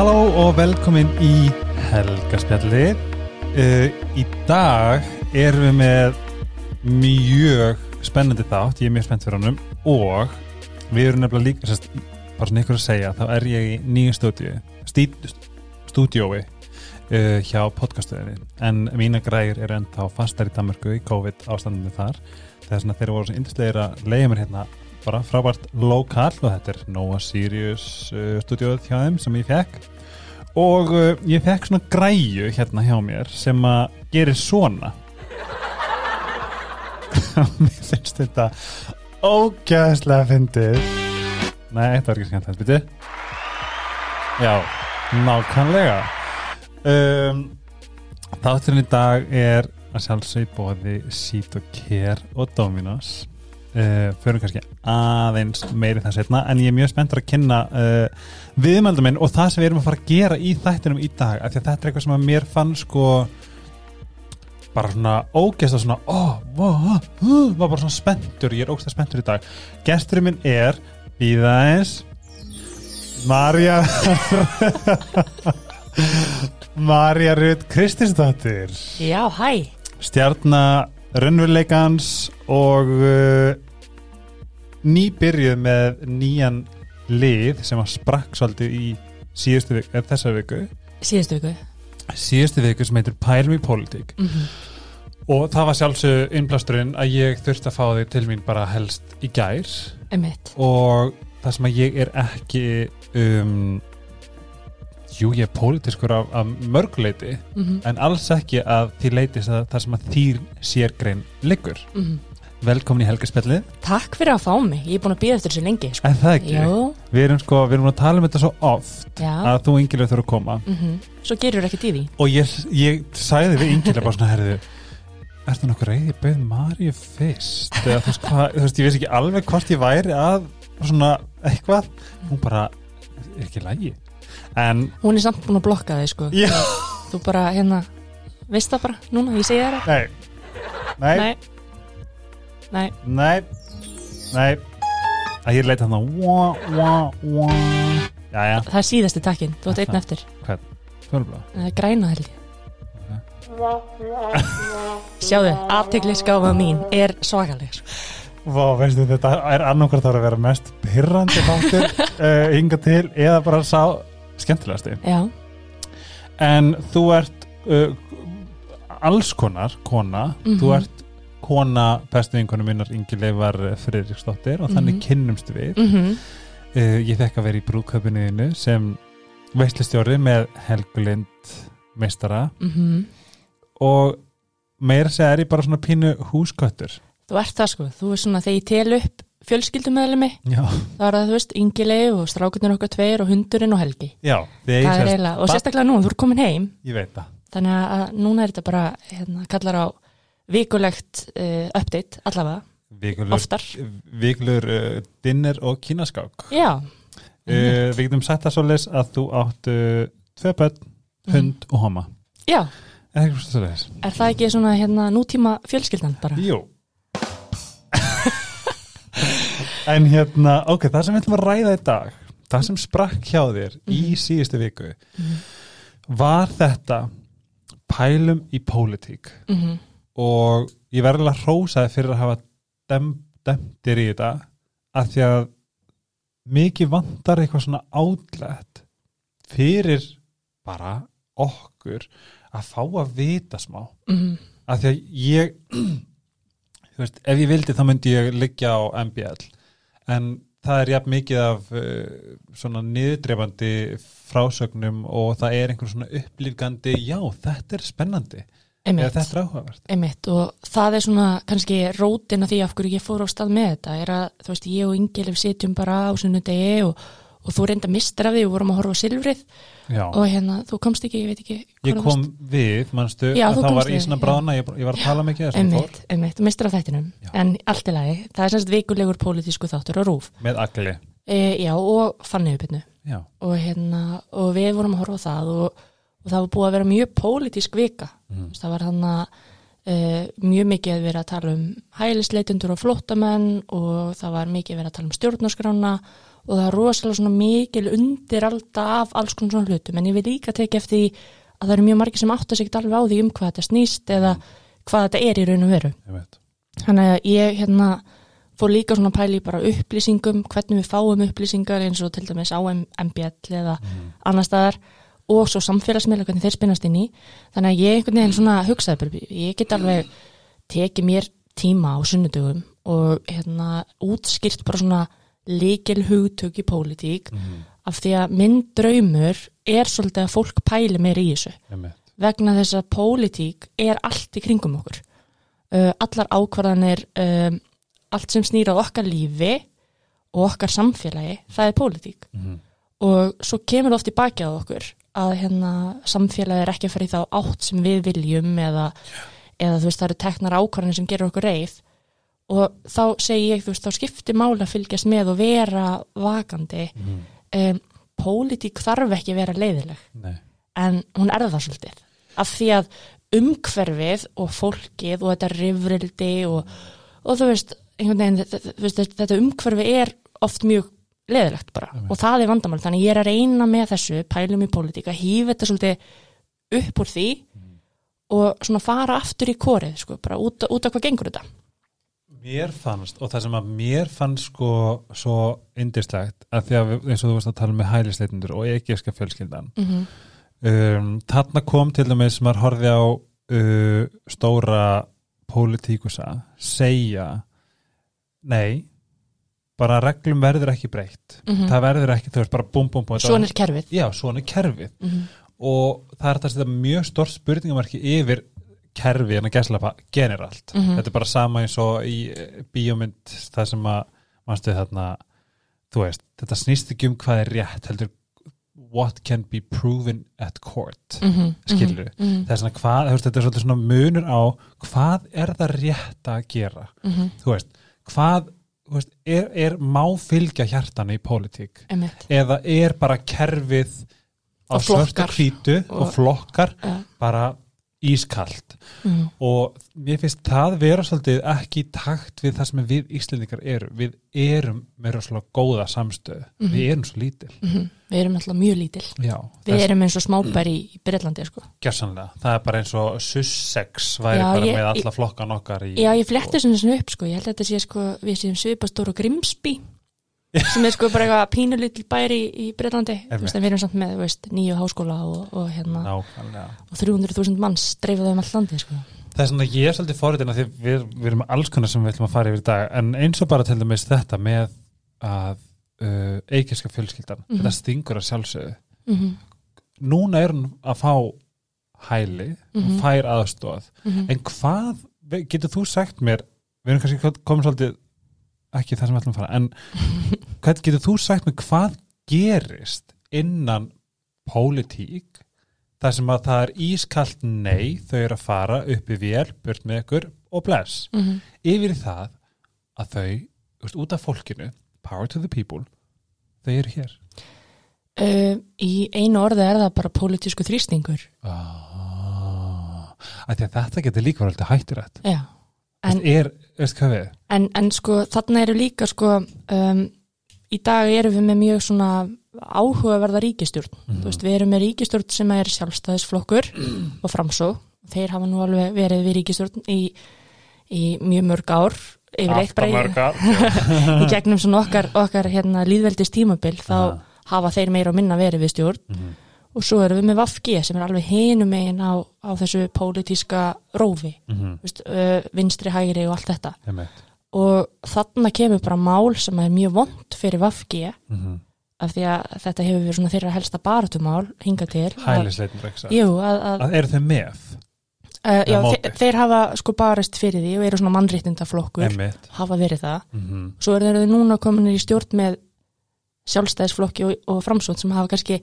Halló og velkomin í Helgaspjalli. Uh, í dag erum við með mjög spennandi þátt, ég er mjög spennt fyrir honum og við erum nefnilega líka, sérst, bara svona ykkur að segja, þá er ég í nýju stúdíu, stúdíói uh, hjá podcastuðinni en mína græðir eru ennþá fastar í Danmarku í COVID ástandinu þar þess að þeir voru svona indislegir að leiða mér hérna bara frábært lokal og þetta er Nova Sirius uh, stúdíóð hjá þeim sem ég fekk og uh, ég fekk svona græju hérna hjá mér sem að gerir svona. Mér finnst þetta ógæðslega fyndið. Nei, þetta var ekki skemmt þetta byrju já, nákvæmlega. Um, þátturinn í dag er að sjálfsög bóði Sít og Kér og Dominos uh, fyrir kannski aðeins meiri það setna en ég er mjög spenntur að kynna uh, viðmælda minn og það sem við erum að fara að gera í þættinum í dag af því að þetta er eitthvað sem að mér fann sko bara svona ógæst og svona oh, oh, oh, var bara svona spenntur ég er ógæst að spenntur í dag gesturinn minn er í það eins Marja Marja Rut Kristinsdóttir Já, hæ. stjarnar raunveruleikans og uh, nýbyrjuð með nýjan lið sem að sprakk svolítið í síðustu viku, eða þessa viku Síðustu viku. síðustu viku sem heitir Pælum í Politík Mm og það var sjálfsög innblasturinn að ég þurfti að fá þig til mín bara helst í gær Emitt. og það sem að ég er ekki um jú ég er pólitískur af, af mörguleiti Mm en alls ekki að því leitist að það sem að þýr sérgrein liggur. Velkomin í helgarspjallið Takk fyrir að fá mig. Ég er búin að býða eftir þessu lengi. Sko. en það ekki, Jú, við erum sko við erum að tala um þetta svo oft já. að þú yngilega þurfa að koma. Mm Svo gerur ekkert í. Því. og ég, ég sagði við yngilega bara svona herðu ertu nokkuð reyði bauð Maríu fyrst? Eða þú veist hvað, þú veist ég veist ekki alveg hvort ég væri að svona eitthvað. Hún bara er ekki lægi en Hún er samt búin að blokka þig, sko. já, Þú bara, hérna, veist það bara, núna, ég segi það. nei nei, Nei. Nei. nei nei að ég leita hann að wá, wá, wá jæja, Það er síðasti takkin. Þú átt einn eftir. fjólblá Það er græna, held ég. Sjáðu, afteklisgáfa mín er svakaleg. sko. Vá, veistu, þetta er annarkvært að vera mest pyrrandi þáttur uh, hinga til eða bara sá skemmtilegasti Já. en þú ert uh, alls konar kona, Mhm. þú ert kona bestu vinkonu minnar Ingi Leifar Friðriksdóttir og þannig Mhm. kynnumst við Mm uh, ég fekk að vera í brúköpunniðinu sem veislustjóri með Helgulind meistara -hmm. og meira segja er ég bara svona pínu húsköttur Þú ert það, sko. Þú er svona, þegar ég tel upp fjölskyldumæðlumi, já, það er það, þú veist, Ingileif og strákurnir okkar tveir og hundurinn og Helgi. já, er eiginlega, og sérstaklega nú, þú er komin heim. Þannig að núna er þetta bara hérna, kallar á vikulegt uh, update allavega, Vikulur, oftar. vikulur uh, dinner og kínaskák Já, uh, Við getum sagt það svoleiðis að þú átt tvö börn, Mhm. hund og homa. Já, er það ekki svona hérna nútíma fjölskyldan bara? Jú En hérna, ok, það sem við ætlum að ræða í dag það sem sprakk hjá þér í Mhm. síðustu viku Mhm. var þetta pælum í pólitík Mm -hmm. og ég verður að hrósa þið fyrir að hafa dem, demtir í þetta að því að mikið vantar eitthvað svona átlætt fyrir bara okkur að fá að vita smá Mm að því að ég þú veist, ef ég vildi þá myndi ég liggja á MBL en það er jafn mikið af uh, svona niðurdrefandi frásögnum og það er einhver svona upplýfgandi já, þetta er spennandi. Eða Einmitt, þetta er áhugavert. Einmitt. Og það er svona kannski rótin að því af hverju ég fór á stað með þetta er að þú veist ég og Ingilif sitjum bara á sunnudegi og, og þú reynda mistur af því og vorum að horfa á silfrið. Já, og hérna þú komst ekki, ég veit ekki ég kom við, manstu Já, að það var í við, svona já. bráðna ég, ég var að tala mikið Einmitt, einmitt, mistur af þættinum. Já. en allt í lagi, það er semst vikulegur pólitísku þáttur á rúf. Með agli. E, já og fanniðupinnu já, og, hérna, og við vorum að horfa á það og, og það var búið að vera mjög pólitísk vika. Mm. það var hann að e, mjög mikið verið að tala um hælisleitundur og flóttamenn og það var mikið verið að tala um stjórnarskrána og það er rosalega mikil undir alltaf af alls konar svona hlutum. En ég vil líka tekið eftir því að það eru mjög margir sem átta sig ekki alveg á því um hvað þetta snýst eða hvað þetta er í raun og veru. Þannig að ég hérna fór líka svona pæli bara upplýsingum hvernig við fáum upplýsingar eins og til dæmis á MBL eða annar staðar og svo samfélagsmiðla hvernig þeir spinnast inn í. Þannig að ég einhvern veginn svona hugsaði ég get alveg tekið mér tíma á sunnudugum og hérna útskýrt bara svona líkil hugtök í pólitík af því að minn draumur er svolítið að fólk pæli meir í þessu. Einmitt. vegna þess að pólitík er allt í kringum okkur. Uh, allar ákvarðanir um, allt sem snýr á okkar lífi og okkar samfélagi það er pólitík. Mhm. og svo kemur oft í baki á okkur að hérna samfélagi er ekki að fara í þá átt sem við viljum eða, eða þú veist það eru teknar ákvarðanir sem gerur okkur reið og þá segi ég þú veist þá skiptir máli að fylgjast með og vera vakandi. Mhm. um, pólitík þarf ekki að vera leiðileg Nei. en hún er það svolítið. Af því að umhverfið og fólkið og þetta rifrildi og, og þú veist, veginn þetta, þú veist, þetta umhverfi er oft mjög leðilegt bara. Einmitt. og það er vandamál. Þannig ég er að reyna með þessu pælum í pólitík að hýfa þetta svolítið upp úr því og svona fara aftur í korið sko, bara út, út af hvað gengur þetta Mér fannst, og það sem að mér fannst sko svo indislegt að því að eins og þú varst að tala með hælisleitundur og ekkerska fjölskyldan mm -hmm. um, þarna kom til dæmis sem maður horfði á uh, stóra pólitíkusa segja nei bara reglum verður ekki breytt það verður ekki, þú veist, bara búm búm Mhm. svona er kerfið já, svona er kerfið mm -hmm. og það er þetta að mjög stórt spurningamarki yfir kerfi en að gæsla generalt Mhm. þetta er bara sama eins og í eh, bíómynd það sem að mannstu þarna þú veist, þetta snýst ekki um hvað er rétt heldur what can be proven at court Mhm. skilur það er svona hvað, veist, þetta er svolítið svona munur á hvað er það rétt að gera Mhm. þú veist, hvað þú veist, er, er má fylgja hjartan í pólitík eða er bara kerfið á svörtu hvítu og, Og- flokkar Ja. bara ískalt Mhm. og mér finnst það vera svolítið ekki í takt við það sem við Íslendingar eru við erum með rosalega góða samstöð Mhm. við erum svo lítil Mhm. við erum alltaf mjög lítil já, við erum eins og smábæri í Breitlandi sko. það er bara eins og Sussex væri Já, bara ég- með alla flokkan okkar í Já, ég fletti svona svona upp sko, ég held að þetta sé sko, við séum svipastór og Grimsby sem er sko bara eitthvað pínulítil bæri í, í Breitlandi, þú veist, en við erum samt með veist, nýju háskóla og, og hérna. Nákvæmlega. Og 300.000 manns dreifaðu um all landi sko. Það er svona, ég er svolítið fórhættin að við, við erum alls konar sem við ætlum að fara yfir í dag. En eins og bara til dæmis þetta með að uh, eikiska fjölskyldan Mhm. þetta stingur að sjálfsögðu. Mm núna er hún að fá hæli, hún Mhm. fær aðstóð en hvað, getur þú sagt mér við erum kannski komin svolítið ekki það sem við ætlum að fara. En hvað getur þú sagt mér hvað gerist innan pólitík þar sem að það er ískalt nei þau eru að fara upp í vél burt með ykkur og bless. -hmm. yfir það að þau veist, út af fólkinu, power to the people þau eru hér. Uh, Í einu orði er það bara pólitísku þrýstingur. Ah, að að þetta getur líka verið alltaf hætturætt Já, en, er, veist hvað við en, en sko þarna eru líka sko um, í dag erum við með mjög svona áhugaverða ríkistjórn Mhm. þú veist, við erum með ríkistjórn sem er sjálfstæðisflokkur og framsó þeir hafa nú alveg verið við ríkistjórn í, í mjög mörg ár yfirleitt bara í, í gegnum svona okkar, okkar hérna, líðveldist tímabil þá Aha. hafa þeir meira og minna verið við stjórn Mhm. Og svo erum við með Vafgi sem er alveg hinum megin á, á þessu pólitíska rófi Mhm. þú veist, uh, vinstri, hægri og allt þetta Einmitt. og þarna kemur bara mál sem er mjög vond fyrir Vafgi Mhm. af því að þetta hefur verið svona þeirra helsta baratumál hinga til að, eru þau með uh, já, þeir, þeir hafa sko barist fyrir því og eru svona mannréttindaflokkur Einmitt. hafa verið það Mhm. svo eru þeir núna komin í stjórn með sjálfstæðisflokki og, og framsótt sem hafa kannski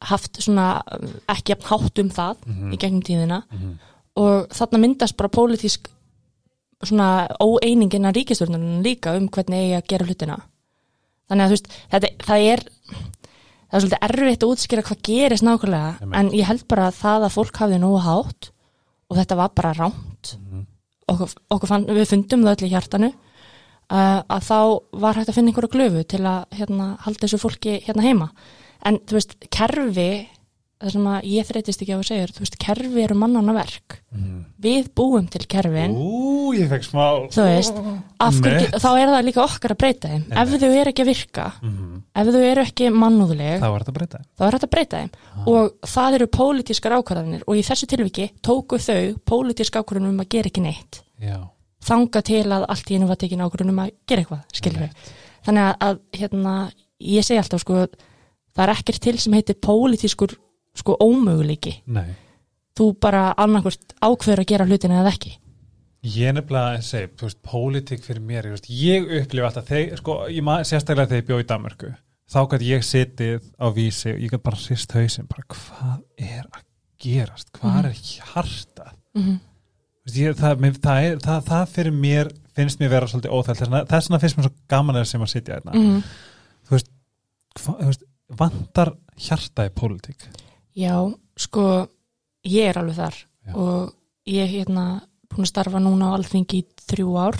haft svona ekki hátt um það Mhm. í gegnum tíðina Mhm. og þarna myndast bara pólitísk svona óeiningin að ríkistjórnunum líka um hvernig eigi að gera hlutina þannig að þú veist þetta, það er það er svolítið erfitt að útskýra hvað gerist nákvæmlega Einmitt. en ég held bara að það að fólk hafði nógu hátt og þetta var bara ránt Mhm. okkur, okkur fann, við fundum það öll í hjartanu uh, að þá var hægt að finna einhverju glöfu til að hérna, halda þessu fólki hérna heima en þú veist, kerfi það sem að ég þreytist ekki á að segja þú veist, kerfi eru mannana verk. Mm. við búum til kerfin. Ú, ég fekk smá veist, hverju, þá er það líka okkar að breyta þeim. Ef þau eru ekki að virka, mm. ef þau eru ekki mannúðleg, þetta þá er hægt að breyta þeim. Og það eru pólitískar ákvarðanir og í þessu tilviki tóku þau pólitísk ákvarðanum um að gera ekki neitt. Já, þanga til að allt í einu var tekin ákvarðanum um að gera eitthvað, skilur við þannig að, að hérna, ég segi alltaf sko, það er ekkert til sem heitir pólitískur sko ómöguleiki. Nei. Þú bara annarkvort ákveður að gera hlutina eða ekki. Ég nefnilega segja, þú veist, pólitík fyrir mér, veist, ég upplifa alltaf, þeir, sko, ég ma- sérstaklega þegar ég bjó í Danmörku, þá gæti ég setið á vísi og ég gæti bara sýst hausinn, bara hvað er að gerast, hvað er hjarta? mm -hmm. Veist, ég, það, það, er, það, það fyrir mér finnst mér vera svolítið óþælt, þess vegna- finnst mér svo gaman að sem að sitja hérna. Mm Hva, þú veist, vantar hjarta í pólitík? Já, sko ég er alveg þar Já. og ég er hérna búin að starfa núna á alþingi í þrjú ár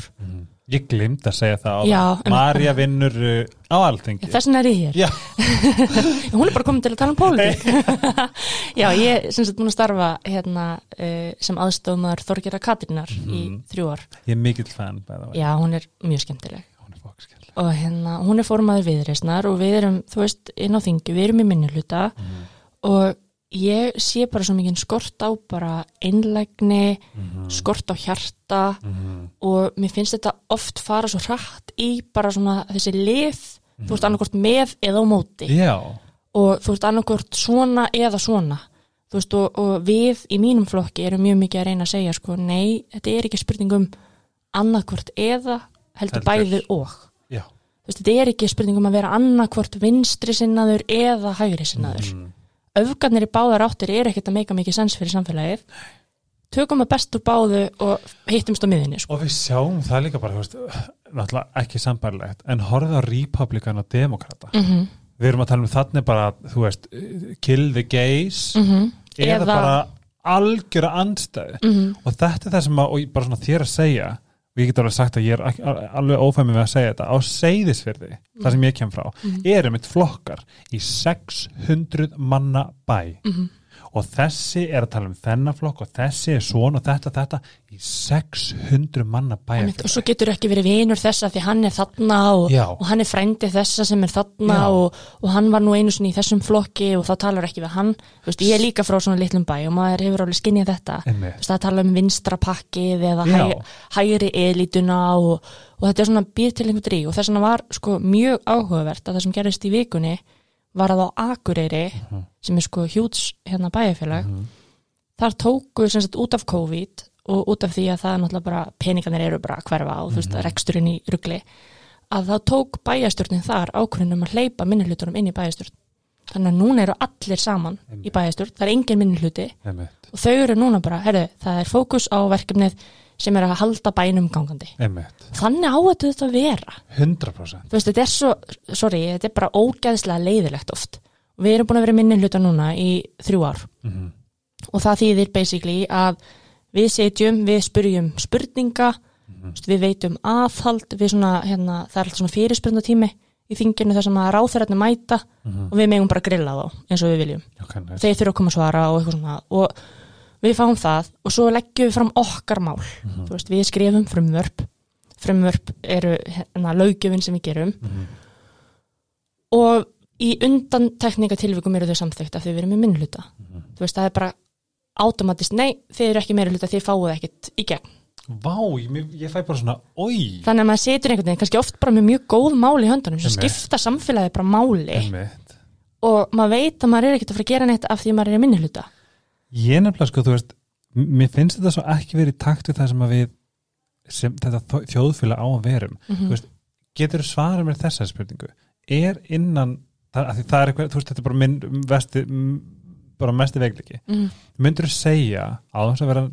Ég glimt að segja það Já, það. Marja vinnur uh, á alþengi. þess vegna er ég hér Já, hún er bara komin til að tala um pólitík Já, ég er sem sagt búin að starfa hérna uh, sem aðstofmaður Þorgera Katrínar í Mhm. þrjú ár ég er mikill fan. Já, hún er mjög skemmtileg. Og hérna, hún er formaður viðreisnar og við erum, þú veist, inn á þingi við erum í minnuluta Mhm. og ég sé bara svo mikið skort á bara einlægni Mhm. skort á hjarta Mhm. og mér finnst þetta oft fara svo hratt í bara svona þessi lið þú veist annarkvort með eða á móti Já, og þú veist annarkvort svona eða svona þú veist og, og við í mínum flokki erum mjög mikið að reyna að segja sko nei, þetta er ekki spurning um annarkvort eða heldur Heldur. bæði og veist þetta er ekki spurning um að vera annarkvort vinstri sinnaður eða hægri sinnaður Mhm. öfgarnir í báðar áttir er ekkert að meika mikið sens fyrir samfélagið tökum að best úr báðu og hittumst á miðinni sko. Og við sjáum það líka bara, veist, náttúrulega ekki sambarlegt, en horfið á Republikan og Demokrata. mm -hmm. Við erum að tala um þannig bara, þú veist, kill the gays, Mm eða, Eða- bara algjöra andstæði. -hmm. Og þetta er það sem að, og bara svona þér að segja, og ég get alveg sagt að ég er alveg ófæmið við að segja þetta, á seyðisfyrði, það sem ég kem frá, eru mitt flokkar í 600 manna bæ. Mhm. Og þessi er að tala um þennan flokk og þessi er svona og þetta, þetta í 600 manna Einmitt, og bæjarfélag svo getur ekki verið vinur þessa því hann er þarna og, og hann er frændi þessa sem er þarna og, og hann var nú einu sinni í þessum flokki og þá talar ekki við hann. Veist, ég er líka frá svona litlum bæ og maður hefur alveg skinnið þetta. Veist, það tala um vinstra pakkið eða hæ, hægri elituna og, og þetta er svona býr til einhvern drí og þess vegna var sko mjög áhugavert að það sem gerist í vikunni var að á Akureyri Mhm. sem er sko hjúts hérna bæjarfélag þar tóku sem sagt út af COVID og út af því að það er náttúrulega bara peningarnir eru bara að hverfa og þú veist Mhm. að reksturinn í rugli að það tók bæjastjórnin þar ákvörðunum að hleypa minnihlutunum inn í bæjastjórn þannig að núna eru allir saman í bæjastjórn, það er engin Einmitt. og þau eru núna bara, herru, það er fókus á verkefnið sem er að halda bænum gangandi Einmitt. þannig á þetta þetta að vera 100% þú veist, þetta er svo, sorry, þetta er bara ógæðslega leiðilegt oft við erum búin að vera minni hluta núna í þrjú ár Mhm. og það þýðir basically að við setjum, við spurjum spurninga, mm við veitum aðhald, við svona, hérna, það er alltaf svona fyrirspurnatími í þinginu þar sem að ráþærætni mæta Mhm. og við megum bara grilla þá eins og við viljum Ok, nice. þeir þurfa að koma að svara og eitthvað svona og við fáum það og svo leggjum við fram okkar mál. Þú veist, við skrifum frumvörp. Frumvörp eru hérna löggjöfin sem við gerum. Mhm. og í undan teknikatilvikum eru þau samþykkt að þau verið með minnluta Mhm. þú veist, það er bara automatist, nei, þið eru ekki meira hluta þið fáuð ekkit í gegn. Vá, ég, ég fæ bara svona Ói, þannig að maður setur einhvern veginn, kannski oft bara með mjög góð mál í höndunum sem skipta samfélagi bara máli. Einmitt. og maður veit að maður er ekkert að fara að gera neitt af því að maður er í minni hluta Ég nefnilega sko, þú veist Mér finnst þetta svo ekki verið í takt við það sem að við sem þetta þjóðfélag á að verum Mhm. Þú veist, Getur svara mér þessa spurningu? Er innan það, það er eitthvað, þú veist, þetta er bara minn vesti, bara mesti vegliki mm. myndur þú segja á þess að vera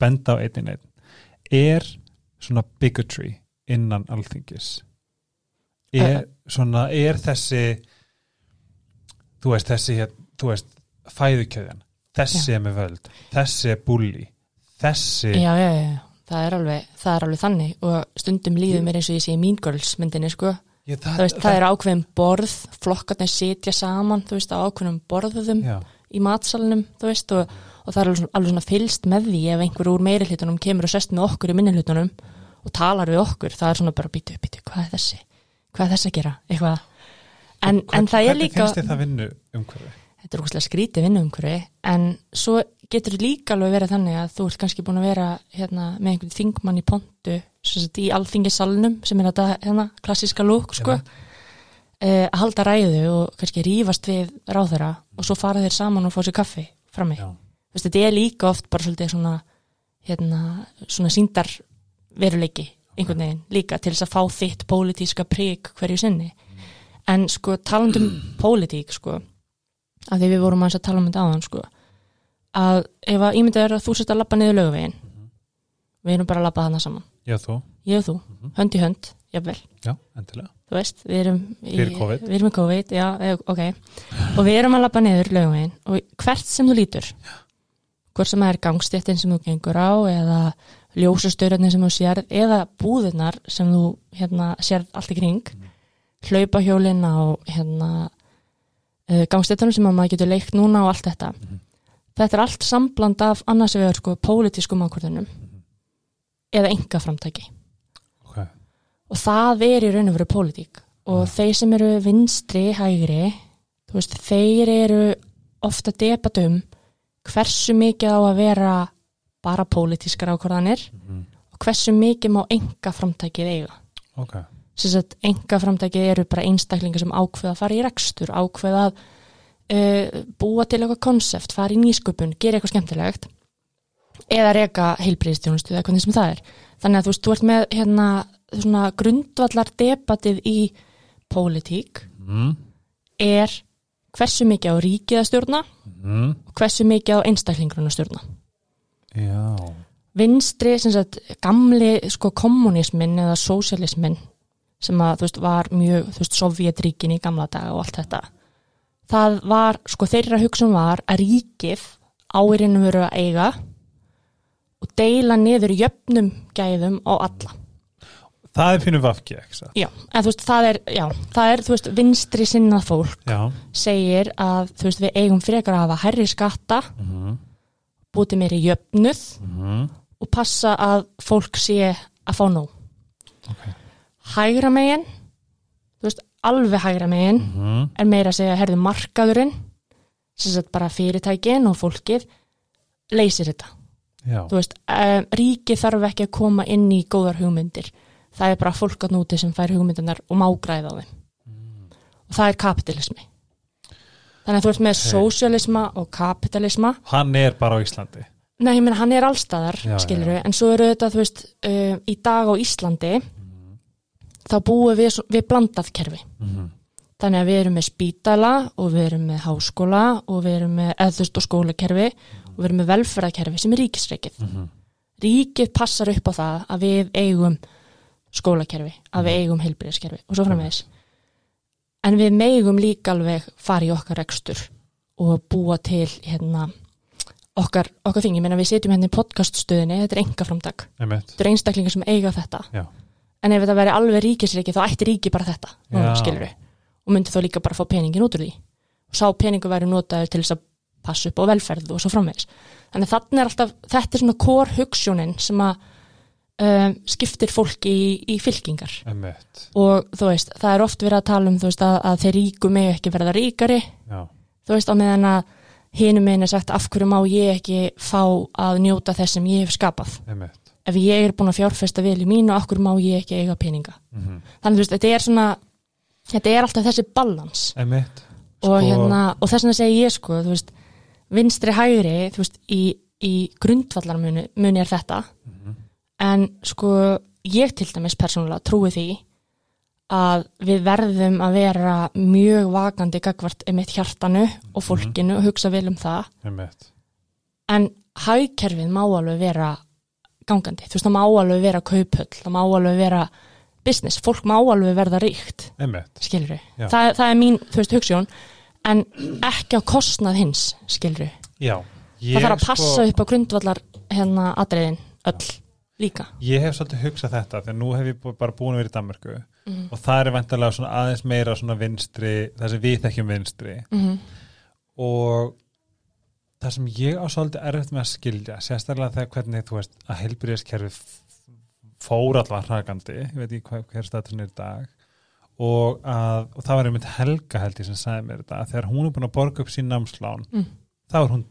benda á einn einn er svona bigotry innan alþingis? Er svona, er þessi þú veist þessi þú veist, fæðukjöðan þessi er með völd, þessi er bulli þessi, já, já, já, já. það er alveg, það er alveg þannig. Og stundum líður mér eins og ég sé í Mean Girls myndinni sko, það, veist, það er ákveðin borð flokkarnir sitja saman þú veist, á ákveðin borðum Já, í matsalunum, þú veist og, og það er alveg svona, alveg svona fylst með því ef einhver úr meiri hlutunum kemur og sest með okkur í minni hlutunum og talar við okkur, það er svona bara býtu, býtu, hvað er þessi? Hvað er þessi að gera, eitthvað. En, en það er Hvernig líka finnst þið það vinnu umhverfi? Þetta er ógustlega skrítið vinnuumhverfi en svo getur líka alveg verið þannig að þú ert kannski búin að vera hérna, með einhvern þingmann í pontu í alþingisalnum sem er þetta hérna, klassíska lúk sko, eh, að halda ræðu og kannski rífast við ráðherra og svo fara þeir saman og fá sér kaffi frammi. Veist, Þetta er líka oft bara svona, hérna, svona síndar veruleiki einhvern veginn líka til þess að fá þitt pólitíska prík hverju sinni. En sko talandum pólitík sko af því við vorum að tala um þetta áðan sko, að ef að ímyndið er að þú sért að labba niður lögvegin við erum bara að labba þarna saman. Já þú, ég og þú, hönd í hönd, jafnvel. Já, endilega. Þú veist, við erum í, COVID. við erum í COVID, já, eh, ok. Og við erum að labba niður lögvegin og hvert sem þú lítur hvort sem það er gangstéttin sem þú gengur á eða ljósastöðurinn sem þú sérð eða búðirnar sem þú hérna, sérð allt í kring hlaupahjólin á hérna, uh, gangstéttunum sem að maður getur leikt núna og allt þetta. Þetta er allt sambland af annars vegar sko pólitískum ákvörðunum eða enga framtæki Ok, og það er í raun og veru pólitík. Og þeir sem eru vinstri, hægri veist, þeir eru ofta debat um hversu mikið á að vera bara pólitískar ákvarðanir og hversu mikið má enga framtækið eiga. Ok, enga framtækið eru bara einstaklingar sem ákveða að fara í rekstur ákveða að uh, búa til eitthvað konsept, fara í nýsköpun gera eitthvað skemmtilegt eða reka heilbriðstjónustu eða hvernig sem það er. Þannig að þú veist, þú ert með hérna svona grundvallar debatið í pólitík mm, er hversu mikið á ríkið að stjórna mm, og hversu mikið á einstaklingrun að stjórna. Já. Vinstri, sem sagt, gamli sko kommunismin eða sósialismin sem að, þú veist, var mjög, þú veist, Sovjetríkin í gamla daga og allt þetta það var, sko, þeirra hugsun var að ríkið áirinu veru að eiga og deila niður jöfnum gæðum á alla. Það er pínu vafki, ekki satt? Já, en þú veist, það er, já, það er, þú veist, vinstri sinnað fólk Já, segir að, þú veist, við eigum frekar að hafa herri skatta, mhm, bútið meiri jöfnuð mhm, og passa að fólk sé að fá nóg. ok, hægra megin þú veist, alveg hægra megin mhm, er meira að segja, herðu markaðurinn sem sagt bara fyrirtækin og fólkið leysir þetta. Já, þú veist, um, ríki þarf ekki að koma inn í góðar hugmyndir. Það er bara fólk að núti sem fær hugmyndunar og má græða á þeim. Og það er kapitalismi. Þannig að þú ert með Ok. sósialisma og kapitalisma. Hann er bara á Íslandi. Nei, ég meina, hann er allstaðar, skilur við, en svo eru þetta, þú veist, uh, í dag á Íslandi, þá búum við, við blandað kerfi. Mhm, Þannig að við erum með spítala og við erum með háskóla og við erum með eððust og skólakerfi og við erum með velferðarkerfi sem er ríkisreikið. mhm, Ríkið passar upp á það að við eigum skólakerfi, að við eigum heilbyrðiskerfi og svo framvegis. En við megum líka alveg fara í okkar rekstur og búa til hérna okkar, okkar þing, ég meina við setjum hérna í podcaststöðinni, þetta er enga framtak þetta er einstaklingar sem eiga þetta. Já, en ef þetta væri alveg ríkisreiki þá ætti ríki bara þetta, við og myndi þá líka bara fá peningin út úr því. Og sá peningu væri notaður til þess að passa upp á velferð og svo framvegis. Þannig þannig er alltaf, þetta er svona kór hugssjónin sem að um, skiptir fólki í, í fylkingar. Einmitt, og þú veist, það er oft verið að tala um þú veist, að, að þeir ríku mig ekki verða ríkari. Já, þú veist, á meðan að hinum minn er sagt af hverju má ég ekki fá að njóta þess sem ég hef skapað? Einmitt, ef ég er búin að fjárfesta vel í mínu hverju má ég ekki eiga peninga? Mhm, þannig þú veist, þetta er svona þetta er alltaf þessi balans. Einmitt, og, Sko- hérna, og þess vegna segi ég sko, þú veist, vinstri hægri þú veist, í, í grundvallarmuni muni er þetta. Mhm, en sko, ég til dæmis persónulega trúi því að við verðum að vera mjög vakandi gagvart einmitt hjartanu og fólkinu og hugsa vel um það. Einmitt, en hagkerfið má alveg vera gangandi, þú veist, það má alveg vera kauphöll, það má alveg vera business, fólk má alveg verða ríkt. Já. það, það er mín þú veist, hugssjón, en ekki á kostnað hins, skilur við já, það þarf að passa upp á grundvallar hérna atriðin öll, líka. Ég hef svolítið hugsað þetta þegar nú hef ég bara búin að vera í Danmörku. Mm og það er vantarlega aðeins meira svona vinstri, það sem við þekkjum vinstri. -hmm. og það sem ég á svolítið erfitt með að skilja, sérstaklega þegar hvernig þú veist að heilbyrðiskerfi fór allavega hrakandi, ég veit ekki hvað, hver statusin er í dag og, að, og það var einmitt Helga held ég sem sagði mér þetta, að þegar hún er búin að borga upp sín námslán, Mm. þá er hún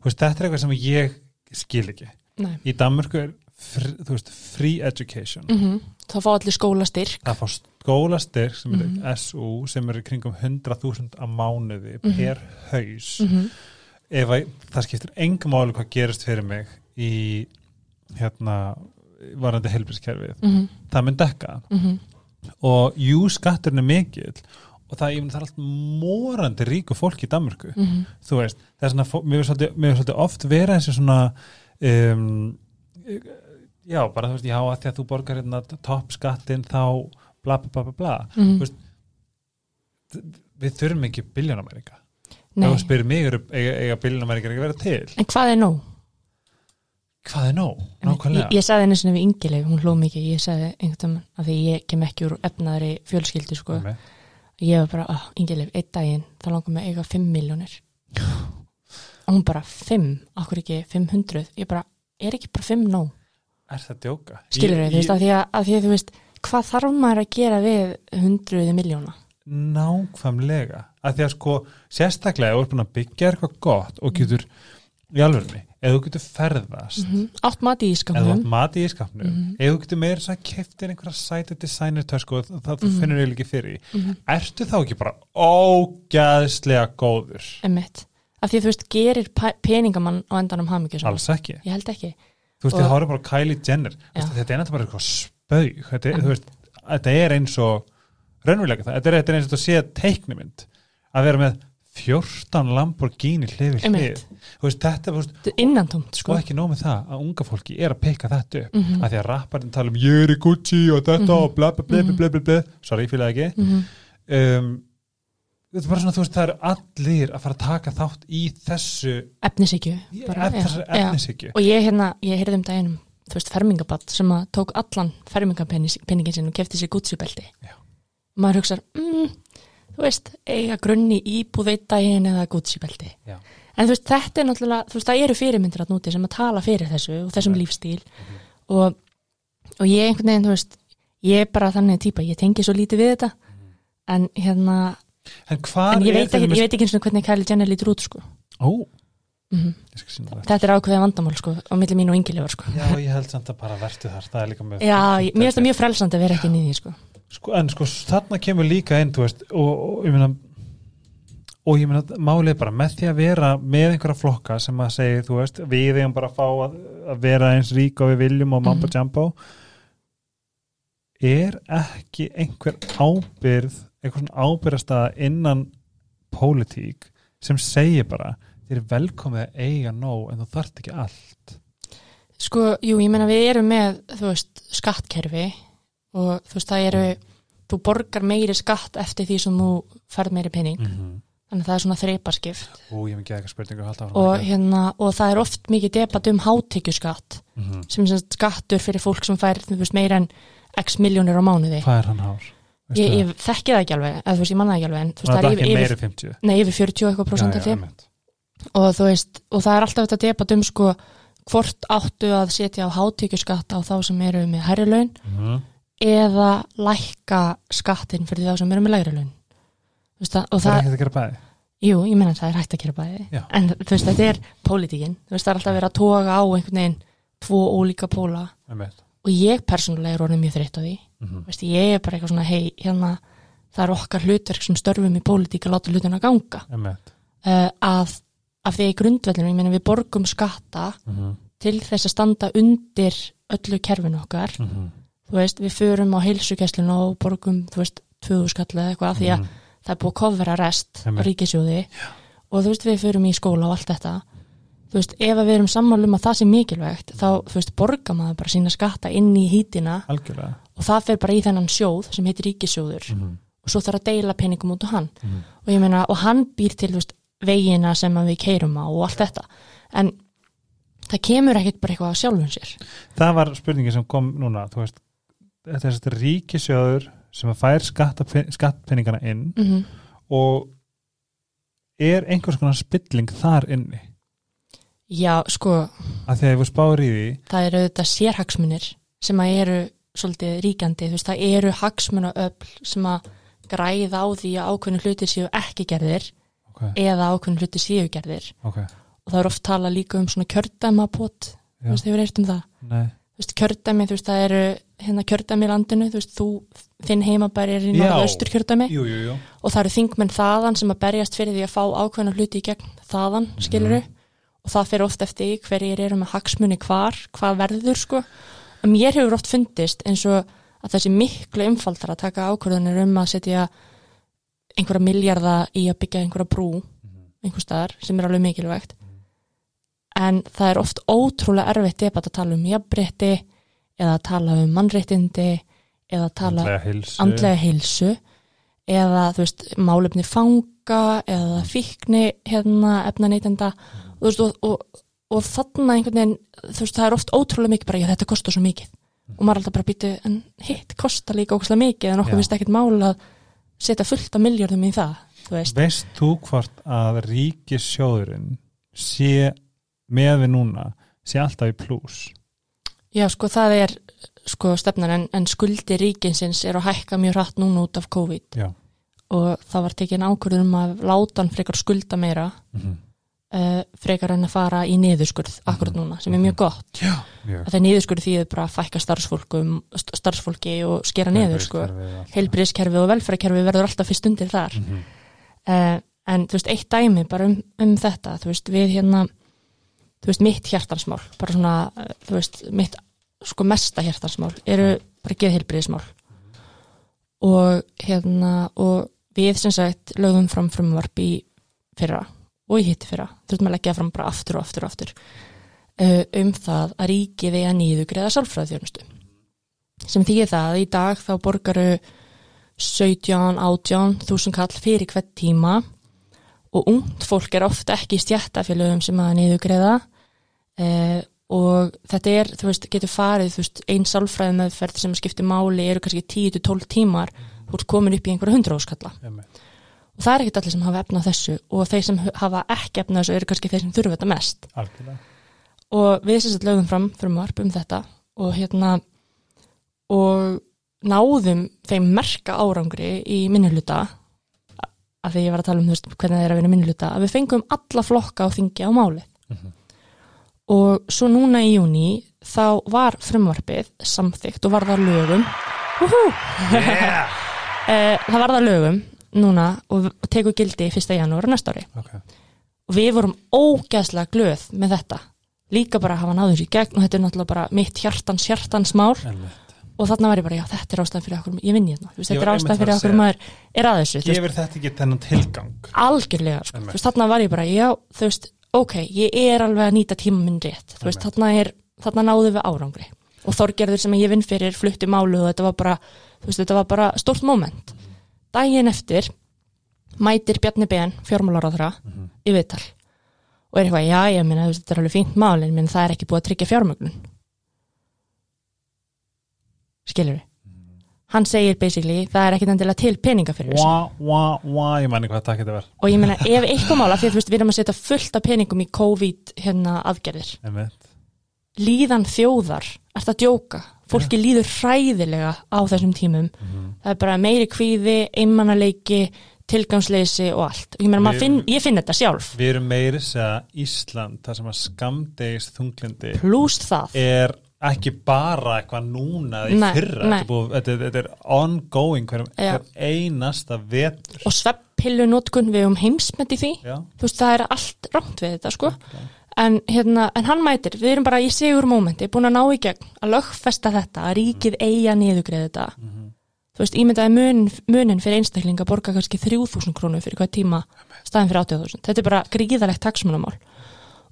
þú veist, þetta er eitthvað sem ég skil ekki. Nei. Í Danmörku er fr, þú veist, free education. Mm þá fá allir skólastyrk. Það fá skólastyrk sem er Mhm. SU sem er kringum 100.000 á mánuði Mhm. per haus. Mm ef að, það skiptir engum máli hvað gerist fyrir mig í hérna varandi helbrískerfið, -hmm. það mun dekka Mm og jú skatturinn er mikill og það, mun það er allt morandi ríku fólk í Danmörku. -hmm. þú veist, það er svona, mér finnst svolítið oft vera þessi svona um, já, bara þú veist, já, að því að þú borgar hérna toppskattin þá bla bla bla bla bla. Mm veist, við þurfum ekki biljónamæringa þú spyrir mig, eiga, eiga biljónamæringar ekki vera til? En hvað er nóg? hvað er nóg? Ég, ég sagði einu sinni við Ingileif, hún hló mikið, ég sagði einhvern veginn að því ég kem ekki úr efnaðri fjölskyldu sko, Einmitt. ég var bara, oh, Ingileif, einn daginn, þá langar mig eiga 5 miljónir og hún bara 5, okkur ekki 500, ég bara, er ekki bara 5 nóg, er það djóka? skilur þau, þú veist, að því að, að því að þú veist, hvað þarf maður að gera við 100 miljóna? nákvæmlega að því að sko, sérstaklega ert búin að byggja eitthvað gott og getur í alvörni, ef þú getur ferðast Mm Átt mati í þú skamnum, átt mati í skapnum Mhm. ef þú getur meira að keftir einhverja sæti designer tösku og það þú Mhm. finnur eiginlega ekki fyrir mm ertu þá ekki bara ógæðslega góður emmitt, að því að þú veist, gerir pe- peningamann á endanum hamingju alls ekki, Ég held ekki. Þú veist, Og- þið horfum bara Kylie Jenner, Þú veist, þetta er náttúrulega bara eitthvað spaug þetta Mhm. þú veist, þetta er eins og raunverulega það, þetta er, þetta eins og þetta sé teiknumynd að vera með 14 Lamborghini þú veist, þetta þú er innantómt, sko sko. ekki nóg með það að unga fólki er að peka þetta upp Mhm. að því að rapparinn tala um í Gucci og þetta Mhm. og bla bla bla bla Mhm. bla bla bla sorry, ég fýla það ekki Mhm. um, þetta er bara svona, þú veist, það eru allir að fara að taka þátt í þessu Efnisíkju. í bara, ef, já, þessari já. efnishyggju Og ég hérna, ég heyrði um daginum, þú veist, fermingabatt sem að tók allan fermingapenningin sinn og kefti sér. Já. Maður hugsar, mm, þú veist, eiga grunni íbúð eitt daginn eða. Já. En þú veist, þetta er náttúrulega, þú veist, það eru fyrirmyndir að núti sem að tala fyrir þessu og þessum Right. lífstíl og, og ég einhvern veginn, þú veist, ég er bara þannig típa, ég tengi svo lítið við þetta en hérna, en hvað en ég veit ekki, ég veit ekki eins og hvernig Kylie Jenner lítur út, sko. ó, Mm það Þetta er ákveðið vandamál, sko, á milli mín og yngilefar, sko. já, ég held samt að bara vertu þar það er líka með Já, ég- mér finnst það mjög frelsandi að vera ekki því, sko. sko, en sko, þarna kemur líka inn, þú veist, og, og ég meina og ég meina, málið er bara með því að vera með einhverja flokka sem að segja, þú veist, við eigum bara að fá að, að vera eins rík og við viljum og mambo Mhm. jumbo er ekki einhver ábyrð einhver svona ábyrðastaða innan pólitík sem segir bara þér er velkomið að eiga nóg en þú þarft ekki allt Sko, jú, ég meina við erum með, þú veist, skattkerfi og þú veist, það eru, þú borgar meiri skatt eftir því sem þú ferð meiri pening, mm -hmm. þannig að það er svona þreipaskipt. Og ég myndi ekki eitthvað spurningu og, hérna, og það er oft mikið debat um hátekjuskatt, Mhm. sem sem sagt skattur fyrir fólk sem fær, veist, meira en x miljónir á mánuði. hvað er hann hár? Ég, það? ég þekki það ekki alveg, eða þú veist, ég manna það ekki alveg, en þú veist, það það er yfir, yfir, 50 nei, yfir 40 og eitthvað prósent Já, af því og þú veist, og það er alltaf þetta debat um sko, hvort áttu að setja á hátekjuskatt á þá sem eru með hærri laun Mhm. eða lækka skattin fyrir þá sem eru með lægri laun það, og það er það, ekkert að gera bæði jú, ég meina það er hægt að gera bæði Já. en þú veist, þetta er pólitíkin þú veist, það er alltaf verið að toga á einhvern veginn tvo ólíka póla Einmitt. Og ég persónulega er orðin mjög þreytt á því Mhm. Þú veist, ég er bara eitthvað svona, hei, hérna það er okkar hlutverk sem störfum í pólitík að láta hlutina ganga uh, að, af því í grundvellinu, ég meina við borgum skatta Mhm. til þess að standa undir öllu kerfinu okkar Mhm. þú veist, við förum á heilsugæslinu og borgum, þú veist, tvöðu skall eða eitthvað því að Mhm. það er búið að kofra rest ríkisjóði og þú veist, við förum í skóla og allt þetta þú veist, ef við erum sammála um að það sé mikilvægt, þá, þú veist, borga maður bara sína skatta inn í algjörlega og það fer bara í þennan sjóð sem heitir ríkisjóður Mhm. og svo þarf að deila peningum út á hann Mhm. og ég meina, og hann býr til, þú veist, vegina sem við keirum á og allt þetta en það kemur ekkit bara eitthvað á sjálfum sér það var spurningi sem kom núna þú veist, þetta er þetta ríkisjóður sem að fær skattpenningana inn mm -hmm. og er einhvers konar spilling þar inni já, sko, að ef við spáir í því það eru þetta sérhagsmunir sem að eru svolítið ríkjandi, þú veist, það eru hagsmunaöfl sem að græða á því að ákveðinu hluti séu ekki gerðir okay, eða ákveðinu hluti séu gerðir. Okay, og það er oft talað líka um svona kjördæmapot. Þú veist, hefur eitt um það? Nei, þú veist, kjördæmi, þú veist, það eru hérna kjördæmi í landinu, þú veist, þú þinn heimabæri er í norðaustur kjördæmi jú, jú, jú. Og það eru þingmenn þaðan sem að berjast fyrir því að fá ákveðna hluti í gegn þaðan, skiluru og það fyrir oft eftir hverjir eru með hagsmuni hvar, hvað verður sko. Og mér hefur oft fundist eins og að þessi miklu umfaldar að taka ákvörðunir um að setja einhverja miljarda í að byggja einhverja brú einhver staðar sem er alveg mikilvægt. En það er oft ótrúlega erfitt debat að tala um jafnrétti eða að tala um mannréttindi eða að tala andlega heilsu. andlega heilsu eða þú veist málefni fanga eða fíkni hérna efnaneytenda og, þú veist, og, og, og þarna einhvern veginn þú veist það er oft ótrúlega mikið bara já þetta kostar svo mikið. Og maður er alltaf bara býtu en hitt kostar líka ókslega mikið en okkur finnst ekkert mál að setja fullt af miljardum í það þú veist. Veist þú hvort að ríkisjóðurinn sé með við núna sé alltaf í plús? Já sko það er sko stefnan en, en skuldi ríkinsins er að hækka mjög hratt núna út af COVID. Já, og það var tekin ákvörðun um að láta hann frekar skulda meira. Mm uh, frekar en að fara í niðurskurð akkurat núna, sem er mjög gott. Já, að það niðurskurð þýðir bara að fækka starfsfólkum, st- starfsfólki og skera niður sko. heilbriðskerfi og velferðkerfi verður alltaf fyrst undir þar. Mm -hmm. uh, en þú veist, eitt dæmi bara um, um þetta, þú veist, við hérna þú veist, mitt hjartansmál bara svona, uh, þú veist, mitt sko mesta hjartansmál eru bara geðheilbriðismál og hérna, og við sem sagt lögum fram frumvarp í fyrra og í hitti fyrra, þurfum að leggja fram bara aftur og aftur og aftur uh, um það að ríkið eigi að nýðugriða sálfræðþjónustu sem þýðir það að í dag þá borgaru 17, 18 þúsund kall fyrir hvert tíma og ungt fólk er ofta ekki í stjættafélögum sem að niðugreiða eh, og þetta er, þú veist, getur farið einn sálfræði meðferð sem skiptir máli eru kannski 10-12 tímar þú ert komin upp í einhverja hundra áskalla og það er ekkert allir sem hafa efnað þessu og þeir sem hafa ekki efnað þessu eru kannski þeir sem þurfa þetta mest. Algjörlega. Og við sem sagt lögðum fram frumvarp um þetta og hérna og náðum þeim merka árangri í minnuluta að því ég var að tala um veist, hvernig það er að vinna minnuluta að við fengum alla flokka á þingi á máli Mhm. og svo núna í júni þá var frumvarpið samþygt og var það lögum. Yeah. Eh, það var það lögum núna og tekur gildi 1. janúar næsta ári. Okay. og við vorum ógeðslega glöð með þetta. Líka bara að hafa náður sér í gegn og þetta er náttúrulega bara mitt hjartans hjartans mál. Og þarna var ég bara, já þetta er ástæðan fyrir okkur ég vinn hérna, þú veist, Ég þetta er ástæðan fyrir að okkur maður er að veist, gefur þetta ekki þennan tilgang? Algjörlega sko. Þarna var ég bara, já, þú veist ok, ég er alveg að nýta tíma minn rétt. Er, þarna náðu við árangri. Og Þorgerður sem ég vinn fyrir flutti málu og þetta var bara, þú veist, þetta var bara stórt moment daginn eftir mætir Bjarni Ben, fjármálaráðra Mhm. í viðtal. Og er eitthvað, já, ég veist, þetta er alveg fínt málin menn það er ekki búið að tryggja fjármögnun. Skilur við hann segir basically, það er ekkit endilega til peninga fyrir þessu. Wá, wá, ég manni hvað takk þetta var og ég meina, ef eitthvað mála, þú veist, við erum að setja fullt af peningum í COVID hérna aðgerðir. Einmitt. líðan þjóðar, ert að djóka fólki líður hræðilega á þessum tímum. Mhm. það er bara meiri kvíði, einmannaleiki tilgangsleysi og allt. Ég maður finn, ég finn þetta sjálf. við erum meiri segja Ísland þar sem að skamdegis þunglindi það. er ekki bara eitthvað núna eða í fyrra. Nei. þetta er, er- ongoing hver, Já. hver einasta vetur. Og sveppillu notkun við um heimsmet í því. Já, þú veist, það er allt rámt við þetta, sko en, hérna, en hann mætir, við erum bara í sigur mómenti, búin að ná í gegn að lögfesta þetta, að ríkið eiga niðugreið þetta. Þú veist, ímyndaði mun, munin fyrir einstakling að borga kannski 3000 krónu fyrir hvað tíma staðin fyrir 80.000, þetta er bara gríðalegt taksmunamál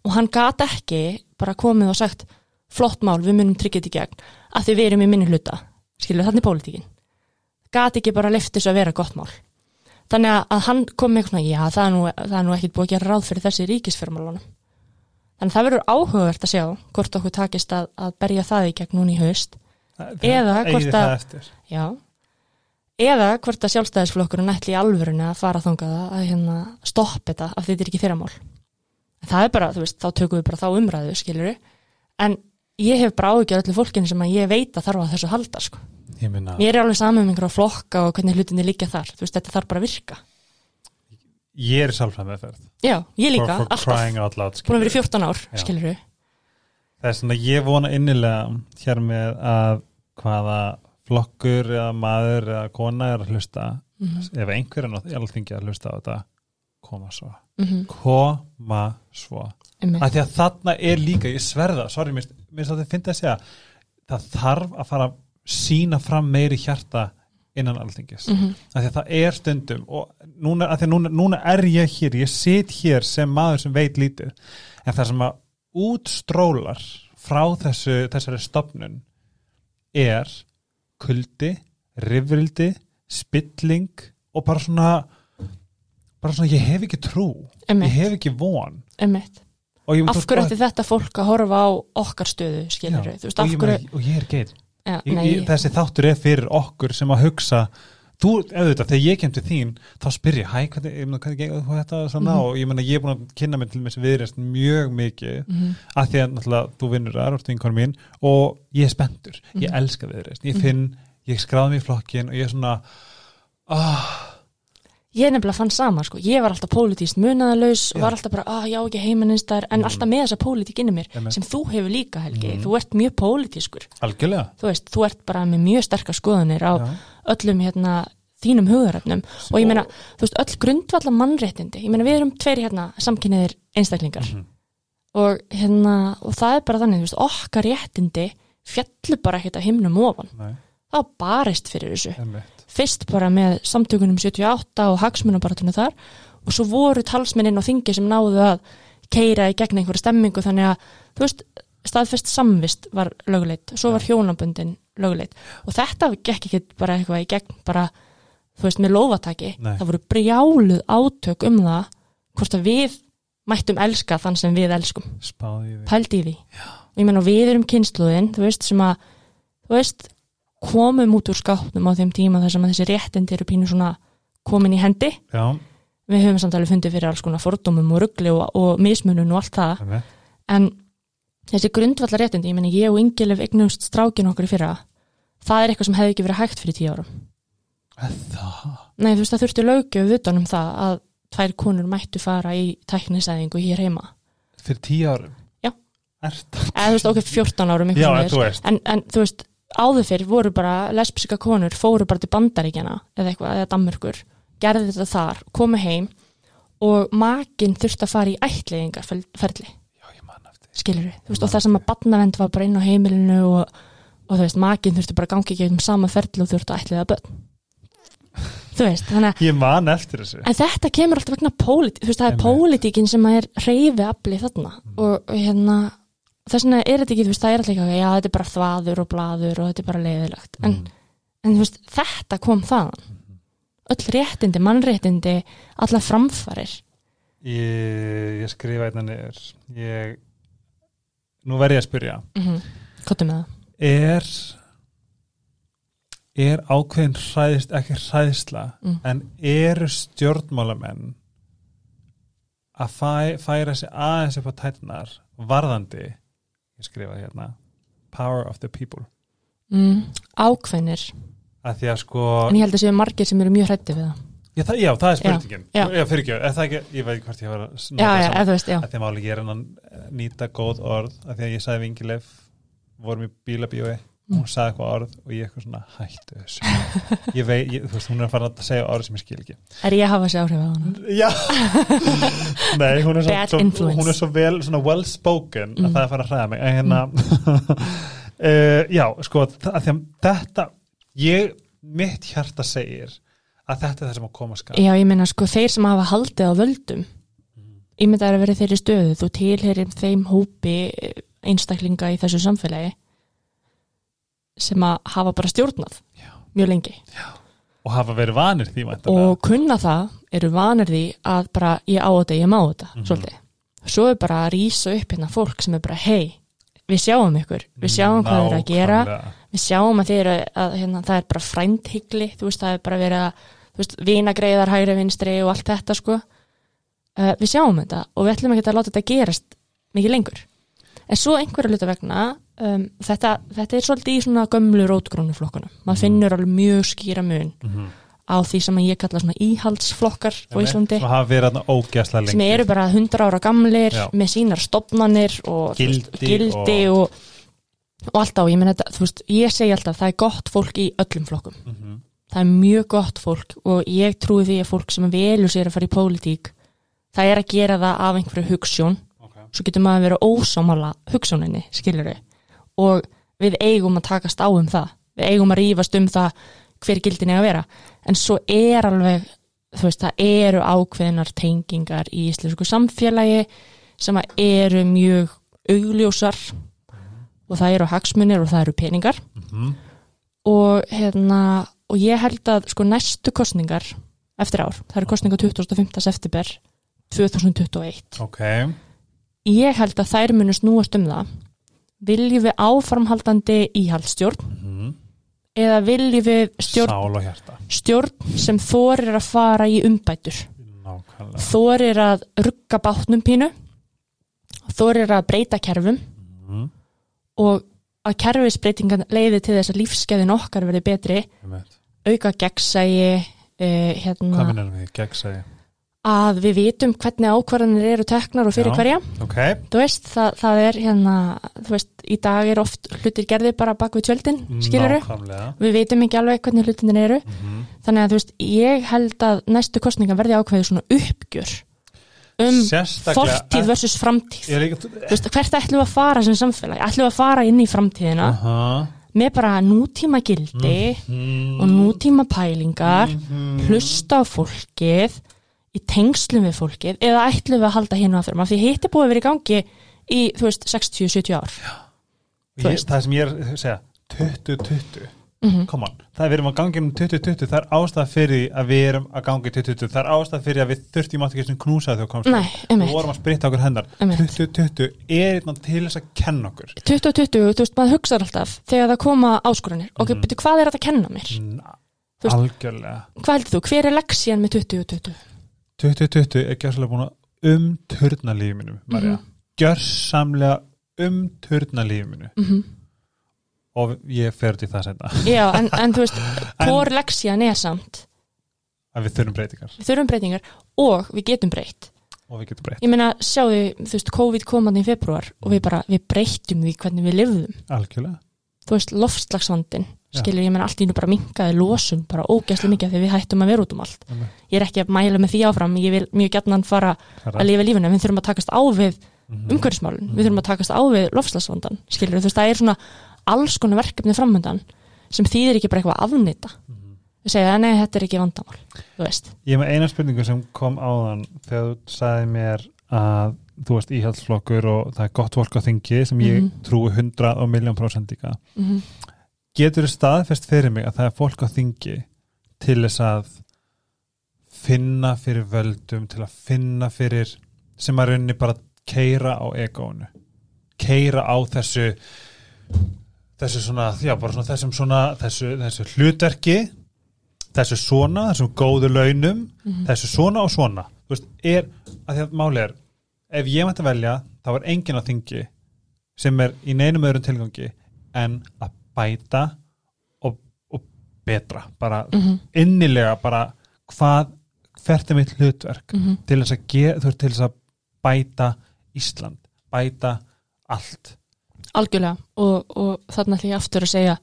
og hann gat ekki bara komið og sagt flott mál, við munum tryggja þetta í gegn að því við erum í minni hluta, skilur þannig pólitíkin. Gat ekki bara leftis að vera gott mál. Þannig að, hann kom með eitthvað já það er nú, það er nú Þannig það verður áhugavert að sjá hvort okkur takist að, að berja það í gegn núna í haust. Eða hvort að- það Já. Eða hvort að sjálfstæðisflokkurinn ætli í alvörunni að fara þangað að hérna stoppa þetta af því þetta er ekki þeirra mál. En það er bara, þú veist, þá tökum við bara þá umræðu, skilur En ég hef bara áhyggjur öllu fólkinu sem að ég veit að þarf að þessu halda, sko. Ég Ég er alveg saman með einhverja flokka og hvernig hlutinni líka þar. Þú veist, þetta þarf bara að virka. Ég er sálfræð meðferð Já, ég líka, for, for alltaf. Búin að vera í skilurðu. 14 ár, skilur Það er svona, ég vona innilega hér með að hvaða flokkur eða maður eða kona er að hlusta Mhm. ef einhver er náttúrulega alþingi að hlusta á þetta koma svo, mm -hmm. koma svo Einmitt. að því að þarna er líka, ég sverða sorry, mér finnst að þið finnst að segja það þarf að fara að sína fram meiri hjarta innan alþingis. Mhm. að því að það er stundum og núna, að því að núna, núna er ég hér ég sit hér sem maður sem veit lítið. En það sem að útstrólar frá þessu, þessari stopnun er kuldi, rifrildi spilling og bara svona bara svona ég hef ekki trú Einmitt. ég hef ekki von. Ég, Af hverju ætti þetta fólk að horfa á okkar stöðu, skilur veist, og, af og ég er geit Nei, ég, þessi þáttur er fyrir okkur sem að hugsa þú, auðvitað, þegar ég kem til þín þá spyr ég, hæ, hvernig, hvernig gengur þú þetta svona, Mhm. og ég meina, ég er búin að kynna mig til viðreist mjög mikið Mhm. að því að náttúrulega þú vinnur vinkonu mín og ég er spenntur, ég Mhm. elska viðreist ég Mhm. finn, ég skráði mig í flokkin og ég er svona ah, Ég nefnilega fann sama, sko, ég var alltaf pólitíst munaðalaus og var alltaf bara, að já ekki heimaninstæðar en Mhm. alltaf með þessa pólitík inni mér Einmitt. sem þú hefur líka, Helgi, Mhm. þú ert mjög pólitískur, algjörlega þú veist, þú ert bara með mjög sterkar skoðanir á Já. öllum hérna þínum hugðarefnum og ég meina, þú veist, öll grundvalla mannréttindi, ég meina, við erum tveir hérna samkynniðir einstaklingar Mhm. og hérna, og það er bara þannig, þú veist, okkar réttindi fjallu bara ekkert að himnum ofan, Nei, var barist fyrir þessu. Einmitt. fyrst bara með samtökunum 78 og hagsmunabaratunum þar og svo voru talsmennin og þingi sem náðu að keira í gegn einhverja stemmingu þannig að, þú veist, staðfest samvist var lögleitt, svo var hjónabundin lögleitt. Og þetta gekk ekki bara eitthvað í gegn, bara þú veist, með lófataki, Nei. það voru brjáluð átök um það hvort að við mættum elska þann sem við elskum. Spáði því. Pældi í því. Og ég menn og við erum kynsluðin þú veist sem að þú veist komum út úr skápnum á þeim tíma þar sem þessi réttindi eru pínu svona komin í hendi. Já, við höfum samt alveg fundið fyrir alls konar fordómum og ruggli og, og mismunun og allt það. Einmitt. en þessi grundvallar réttindi ég menn ég og Ingilif eignumst strákin okkur í fyrra. Það er eitthvað sem hefði ekki verið hægt fyrir tíu árum. Nei þú veist það þurfti lögjöf utan um það að tvær konur mættu fara í tæknisæðingu hér heima. Fyrir tíu árum? Já. Eða þú veist okkur 14 árum Já, en þú veist áður fyrir voru bara lesbíska konur, fóru bara til bandaríkjana eða eitthvað, eða Danmörkur gerði þetta þar, komu heim og makin þurfti að fara í ætliðingarferli, skilur við, þú veist, og það sem að barnavend var bara inn á heimilinu og, og þú veist, makin þurfti bara að gangi ekki um sama ferli og þurfti að ætliða börn. Þú veist, þannig að Ég man eftir þessu. En þetta kemur alltaf vegna pólitík, þú veist, það er pólitíkin sem er reyfi afli þarna Mm. og, og hérna, þess vegna er þetta ekki, þú veist, það er alltaf ekki, já, þetta er bara þvaður og blaður og þetta er bara leiðilegt. En, Mm. en þú veist, þetta kom þaðan. Öll réttindi, mannréttindi, alla framfarir. Ég, ég skrifa einna niður ég, Nú verð ég að spyrja Mm -hmm. Kottum með það. Er er ákveðin hræðist, ekki hræðsla Mm. en eru stjórnmálamenn að fæ, færa sig aðeins upp á tætnar varðandi ég skrifa hérna power of the people. Mm, ákveðnir. sko En ég held að séu margir sem eru mjög hrætti við það. já, það, já, það er spurningin. Já, já, ekki, er það ekki, ég veit ekki hvort ég var að því að máli ég er að nýta góð orð að ég sagði vingileif vorum í bílabíói og hún sagði eitthvað orð og ég eitthvað svona hættu þessu. Ég veit, ég, þú veist, hún er að fara að segja orð sem ég skil ekki. Er ég að hafa þessi áhrif á hana? já. Nei, hún er, svo, svo, hún er svo vel, svona well spoken að Mm. það er að fara að hræða mig. En hérna uh, já, sko, að að þetta ég, mitt hjarta segir að þetta er það sem að koma skap Já, ég meina, sko, þeir sem hafa haldið á völdum, ég myndi að vera þeirri stöðu, þú tilherir þeim hópi einstaklinga í þessu samfélagi sem að hafa bara stjórnað Já. mjög lengi og hafa verið vanir því væntanlega. og kunna það, eru vanir því að bara ég á þetta, ég má þetta, Mhm. svolítið svo er bara að rýsa upp hérna fólk sem er bara hei, við sjáum ykkur við sjáum hvað eru að gera við sjáum að þið eru að hérna, það er bara frændhyggli, þú veist, það er bara verið að þú veist, vinagreiðar, hægri vinstri og allt þetta sko uh, við sjáum þetta og við ætlum ekki að láta þetta gerast mikið lengur en svo einhverju hluta vegna um, þetta, þetta er svolítið í svona gömlu rótgrónu flokkunum, maður finnur alveg mjög skýra mun Mhm. á því sem ég kalla svona íhaldsflokkar á Íslandi. Lengi sem eru bara 100 ára gamlir Já. með sínar stopnanir og Gildi gildi og, og, alltaf, ég, meni, þetta, þú veist, ég segi alltaf það er gott fólk í öllum flokkum. Mhm. það er mjög gott fólk og ég trúi því að fólk sem velur sér að fara í pólitík það er að gera það af einhverju hugssjón okay. svo getur maður að vera ósámála hugssjóninni, skilur við og við eigum að takast á um það við eigum að rífast um það hver gildin er að vera en svo er alveg þú veist, það eru ákveðinar tengingar í íslensku samfélagi sem að eru mjög augljósar og það eru hagsmunir og það eru peningar Mhm. og hérna og ég held að sko næstu kostningar eftir ár, það eru kostningar 25. september 2021 ok, ég held að þær munu snúast um það viljum við áframhaldandi íhaldstjórn Mhm. eða viljum við stjórn, stjórn sem þorir að fara í umbætur? Nákvæmlega. Þorir að rugga bátnum pínu. Þorir að breyta kerfum. Mhm. og að kerfisbreytingan leiði til þess að lífskeiðin okkar verði betri. Auka gegnsægi uh, hérna, hvað minnum við, gegnsæði að við vitum hvernig ákvarðanir eru teknar og fyrir Já. hverja ok, þú veist, það, það er hérna þú veist, í dag er oft hlutir gerði bara bak við tjöldin, skiluru við vitum ekki alveg hvernig hlutinir eru Mhm. þannig að þú veist, ég held að næstu kostninga verði ákveðið svona uppgjör um fortíð versus framtíð veist, hvert ætlum við að fara sem samfélag ætlum við að fara inn í framtíðina Aha. með bara nútíma gildi Mhm. og nútíma pælingar Mhm. hlusta á fólkið í tengslum við fólkið eða ætlum við að halda á fyrir því hitt er búið að vera í gangi í, þú veist, 60-70 ár. Þú Ég, það sem ég er að segja 2020, mm come on. Það er við erum að gangi um 2020 það er ástæð fyrir að við erum að gangi 2020 það er ástæð fyrir að við þurftum átt ekki sem knúsaði þegar komst einmitt. Vorum að spritta okkur hennar. Einmitt. 2020 er eitthvað til þess að kenna okkur. 2020, þú veist, maður hugsaður alltaf þegar það koma áskoranir, ok, Mhm. betur hvað er þetta að kenna mér? Na, Þú veist- algjörlega. Hvað heldur þú, hver er leksían með 2020? 2020 er gjörsamlega búin að umturna lífið mínum Marja, Mhm. gjörsamlega umturna lífið mínu. Mm og ég fer til það senda Já, en, en þú veist, hvor leksían er samt? Að við þurfum breytingar. Við þurfum breytingar og við getum breytt. Og við getum breytt. Ég meina, sjáðu, þú veist, COVID komandi í februar og við bara, við breyttum því hvernig við lifðum. Algjörlega þú veist, loftslagsvandin skilur, ég meina, allt í nú bara minkaði losun bara ógæslega mikið þegar við hættum að vera út um allt Einmitt. ég er ekki að mæla með því áfram ég vil mjög gætnan fara Herra. að lifa lífinu en við þurfum að takast á við Mhm. umhverfismálun, við þurfum að takast á við loftslagsvandan, skilur, þú veist, það er svona alls konar verkefni framöndan sem þýðir ekki bara eitthvað að afnýta Mhm. við segja, nei, þetta er ekki vandamál þú veist, Ég er með eina spurningu sem kom áðan þegar þú sagði mér að þú veist íhaldsflokkur og það er gott fólk á þingi sem ég Mhm. trúi 100 og miljón prósent líka. mm Getur þú staðfest fyrir mig að það er fólk á þingi til þess að finna fyrir völdum, til að finna fyrir sem að rauninni bara keira á egónu, keira á þessu þessu svona, já bara svona þessum svona þessu, þessu hlutverki þessu svona, þessum góðu launum Mhm. þessu svona og svona þú veist, er, að því að máli er ef ég mætti velja, þá er enginn á þingi sem er í neinum öðrum tilgangi en að bæta og, og betra bara -hmm. innilega bara hvað, er mitt hlutverk Mm til þess að gera, þú veist, til þess að bæta Ísland, bæta allt. Algjörlega. Og, og þarna ætlum ég aftur að segja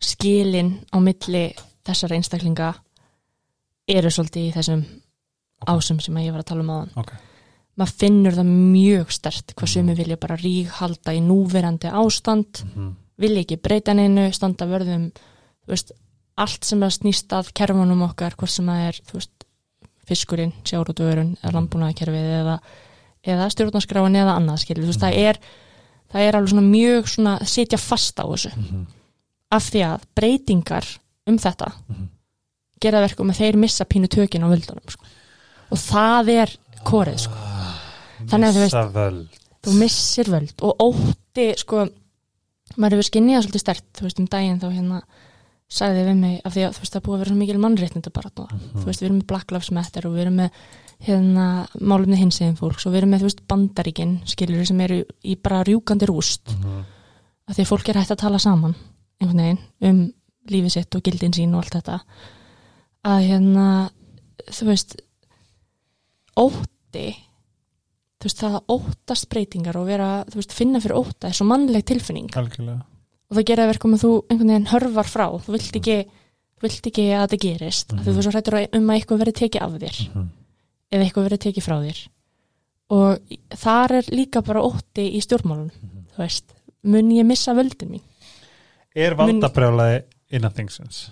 skilin á milli þessara einstaklinga eru svolítið í þessum ásum sem ég var að tala um áðan. Ok. Maður finnur það mjög stert hvað sumi vilja bara ríghalda í núverandi ástand mm. vilja ekki breyta neinu, standa vörðum veist, allt sem að snýst að kerfunum okkar, hvort sem það er veist, fiskurinn, sjárútuvörun eða landbúnaðakerfið eða, eða stjórnarskráin eða annað skilur, þú veist, það er það er alveg svona mjög svona að sitja fast á þessu, Mm af því að breytingar um þetta Mhm. gera verkum að þeir missa pínu tökin á völdunum sko. og það er korið sko. Þannig að þú veist- völd. þú missir völd og ótti sko, maður hefur skinnið svolítið stert, þú veist um daginn þá hérna sagði við mig, af því að þú veist það búið að vera svo mikil mannréttindu bara mm þú veist við erum með Black Lives Matter og við erum með hérna málumni hinsegin fólks og við erum með þú veist bandaríkin skilur sem eru í bara rjúkandi rúst Mhm. af því að fólk er hægt að tala saman einhvern veginn um lífið sitt og gildin sín og allt þetta að hérna þú veist ótti þú veist það að óttast breytingar og vera, þú veist, finna fyrir ótta er svo mannleg tilfinning Algjörlega. og það gera verkum að þú einhvern veginn hörfar frá þú vilt ekki, þú vilt ekki að þetta gerist mm -hmm. þú er svo hrættur um að eitthvað verið tekið af þér Mhm. eða eitthvað verið tekið frá þér og þar er líka bara ótti í stjórnmálun þú veist, mun ég missa völdin mín Er valdabrjálaði innan thingsins?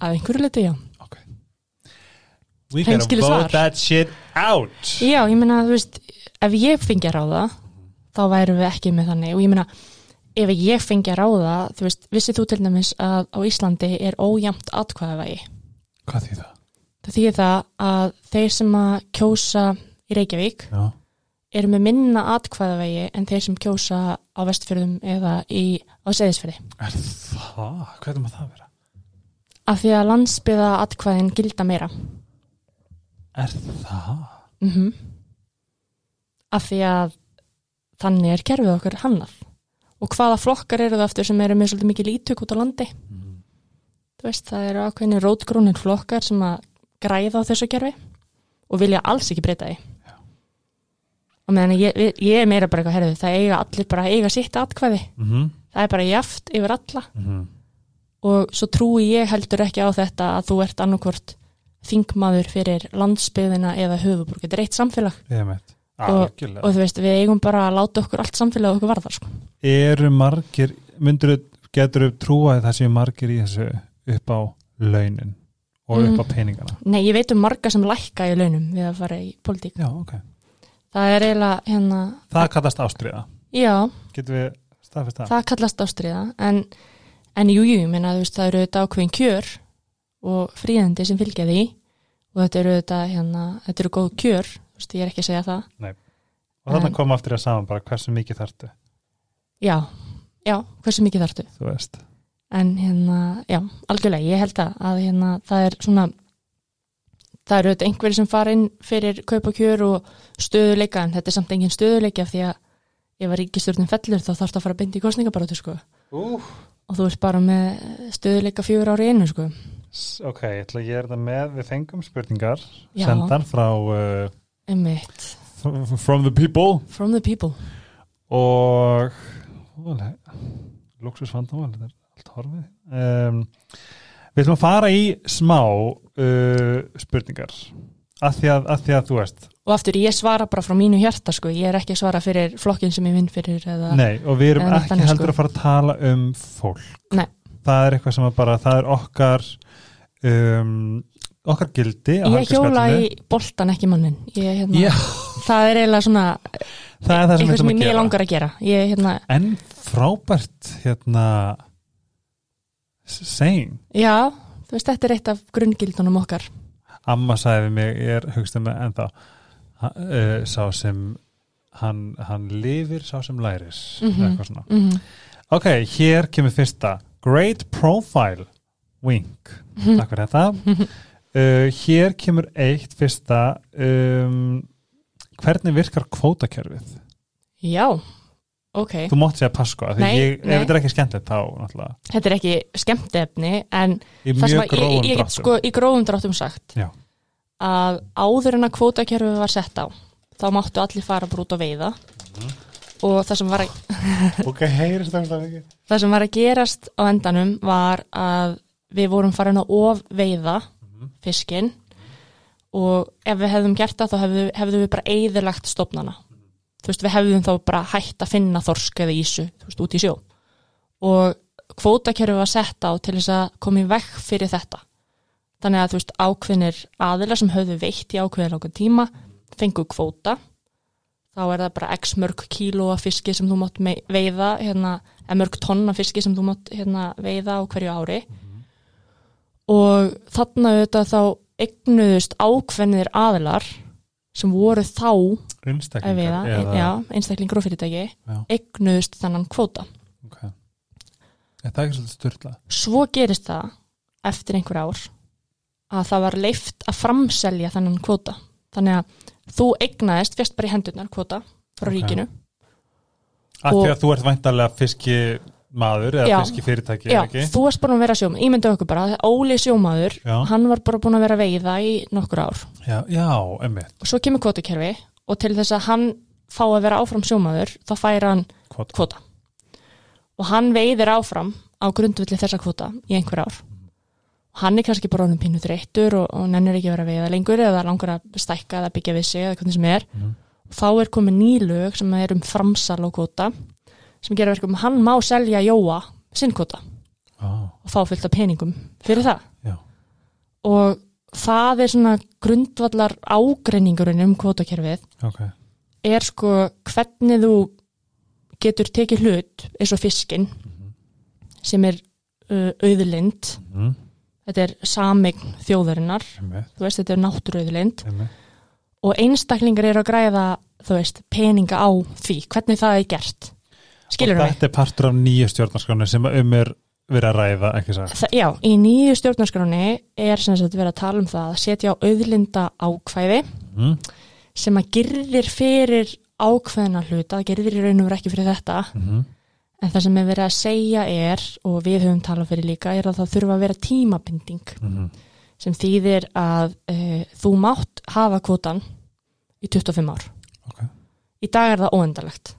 að einhverju leiti já. We gotta vote that shit out. já, ég meina, þú veist, ef ég fengi að ráða þá værum við ekki með þannig og ég meina, ef ég fengi að ráða þú veist, vissið þú til dæmis að á Íslandi er ójæmt atkvæðavægi Hvað því það? Það þýðir það að þeir sem að kjósa í Reykjavík Já. eru með minna atkvæðavegi en þeir sem kjósa á vestfjörðum eða í, á seðisfjörði. Er það? Hvernig maður það vera? Af því að landsbyða atkvæðin gilda meira. Er það? Mm Af því að þannig er kerfið okkur hannað. Og hvaða flokkar eru það aftur sem eru með svolítið mikið lítök út á landi? Þú veist, það eru ákveðinir rótgrónir flokkar sem að græða á þessu kerfi og vilja alls ekki breyta því. Og meðan ég, ég- er meira bara eitthvað herðu, það eiga allir bara eiga sitt atkvæði. Mm -hmm. Það er bara jaft yfir alla Mm -hmm. og svo trúi ég heldur ekki á þetta að þú ert annarkvort þingmaður fyrir landsbyðina eða höfuborg. Þetta er eitt samfélag veit. Og- og þú veist, við eigum bara að láta okkur allt samfélag okkur varðar, sko. Eru margir, myndur getur þú trúa að það séu margir í þessu upp á launin og Mm. upp á peningana? Nei, ég veit um marga sem lækka í launum við að fara í pólitík. Já, ok. Það er eiginlega, hérna, Það kallast ástriða. já, það? kallast ástriða, en, en jú, jú, þú veist, það eru þetta ákveðin kjör og fríðandi sem fylgja því og þetta eru þetta, hérna, þetta eru góð kjör, þú veist, ég er ekki að segja það. Og þannig En- kom aftur að saman bara hversu mikið þarftu, Já, já, hversu mikið veist. En hérna, já, algjörlega, ég held að, að hérna, það er svona, það eru þetta einhverjir sem fara inn fyrir kaupa kjör og stöðuleika, en þetta er samt engin stöðuleika af því að ef að ríkistjórnin fellur þá þarf það að fara beint í kostningabarátu, sko. Uh. Og þú ert bara með stöðuleika fjögur ári einu, sko. Ok, ég ætla að gera þetta með, við fengum spurningar, Já. sendar frá uh. From the People From the people. og luxusfandamál, þetta er allt horfið. Um, við ætlum að fara í smá uh, spurningar, að því að, að því að þú veist, Og aftur, ég svara bara frá mínu hjarta, sko. Ég er ekki að svara fyrir flokkin sem ég vinn fyrir eða... nei, og við erum ekki heldur sko. að fara að tala um fólk. Nei. Það er eitthvað sem að bara, það er okkar um, okkar gildi Ég hjóla í boltan, ekki mannin. Ég, hérna, það er eiginlega svona það er það sem sem ég langar að gera. Ég, hérna, En frábært hérna saying. Já, þú veist, þetta er eitt af grunngildunum okkar. Amma við mig, ég er hugst um það ennþá uh, sá sem hann, hann lifir, sá sem læris eitthvað svona. Mm Ok, hér kemur fyrsta Great Profile Wink Takk fyrir þetta uh, Hér kemur eitt fyrsta um, Hvernig virkar kvótakerfið? Já, ok. Þú mátt segja pasko Því Nei, ég, ef þetta er ekki skemmtilegt þá náttúrulega Þetta er ekki skemmtefni, en Í það sem að ég, ég get dráttum sko í grófum dráttum sagt Já. að áður en að kvótakerfið var sett á, þá máttu allir fara bara út og veiða Mhm. og það sem var að Ok, heyrist það ekki það sem var að gerast á endanum var að við vorum farin að of veiða Mhm. fiskinn og ef við hefðum gert það þá hefðu, hefðu við bara eigðilagt stofnana. Þú veist við hefðum þá bara hætt að finna þorsk eða ísu veist út í sjó. Og kvótakerfi var sett á til þess að koma í vekk fyrir þetta. Þannig að þú veist ákveðnir aðilar sem höfðu veitt í ákveðir ákveð tíma fengu kvóta. Þá er það bara x mörg kíló af fiski sem þú mátt veiða hérna, mörg tonn af fiski sem þú mátt hérna, veiða á hverju ári og þarna auðvitað þá eignuðust ákveðnir aðilar sem voru þá einstaklingar eða, já, einstaklingur og fyrirtæki Já. eignuðust þannan kvóta okay. Er það ekki svolítið styrla? svo gerist það eftir einhver ár að það var leift að framselja þennan kvóta þannig að þú eignaðist fyrst bara í hendurnar kvóta frá Ok. ríkinu Af því að þú ert væntalega fiski maður eða fiski fyrirtæki Já, þú varst búin að vera sjómaður, ímyndu okkur bara Óli sjómaður, Já. hann var bara búin að vera veiða í nokkur ár. Já, já, emmitt og svo kemur kvótakerfi og til þess að hann fá að vera áfram sjómaður þá fær hann Kvot. kvóta. Og hann veiðir áfram á grundvilli þessa kvóta í einhver ár. Og hann er kannski bara honum pínu þreyttur og, og nennir ekki að vera veiða lengur eða langur að stækka eða byggja við sig eða hvernig sem er. Mhm. þá er komið nýlög sem er um framsal og kvóta sem gerir verkum hann má selja Jóa sinn kvóta ah, og fá fullt af peningum fyrir það. Já, og það er svona grundvallar ágreiningurinn um kvótakerfið. Ok. Er sko hvernig þú getur tekið hlut eins og fiskin sem er uh, auðlind. Mm, þetta er samign þjóðarinnar. Emmitt, þú veist þetta er náttúruauðlind. Og einstaklingar eru að græða þú veist peninga á því hvernig það er gert skilur Og þetta er partur af nýju stjórnarskránu sem um er verið að ræða, ekki sagt Þa, já, í nýju stjórnarskráni er sem sagt verið að tala um það að setja á auðlinda ákvæði mm, sem að girðir fyrir ákveðina hluta, girðir í raun og veru ekki fyrir þetta. Mm, en það sem er verið að segja er og við höfum talað fyrir líka er að það þurfa að vera tímabinding mm, sem þýðir að uh, þú mátt hafa kvotan í 25 ár. Ok. Í dag er það óendalegt.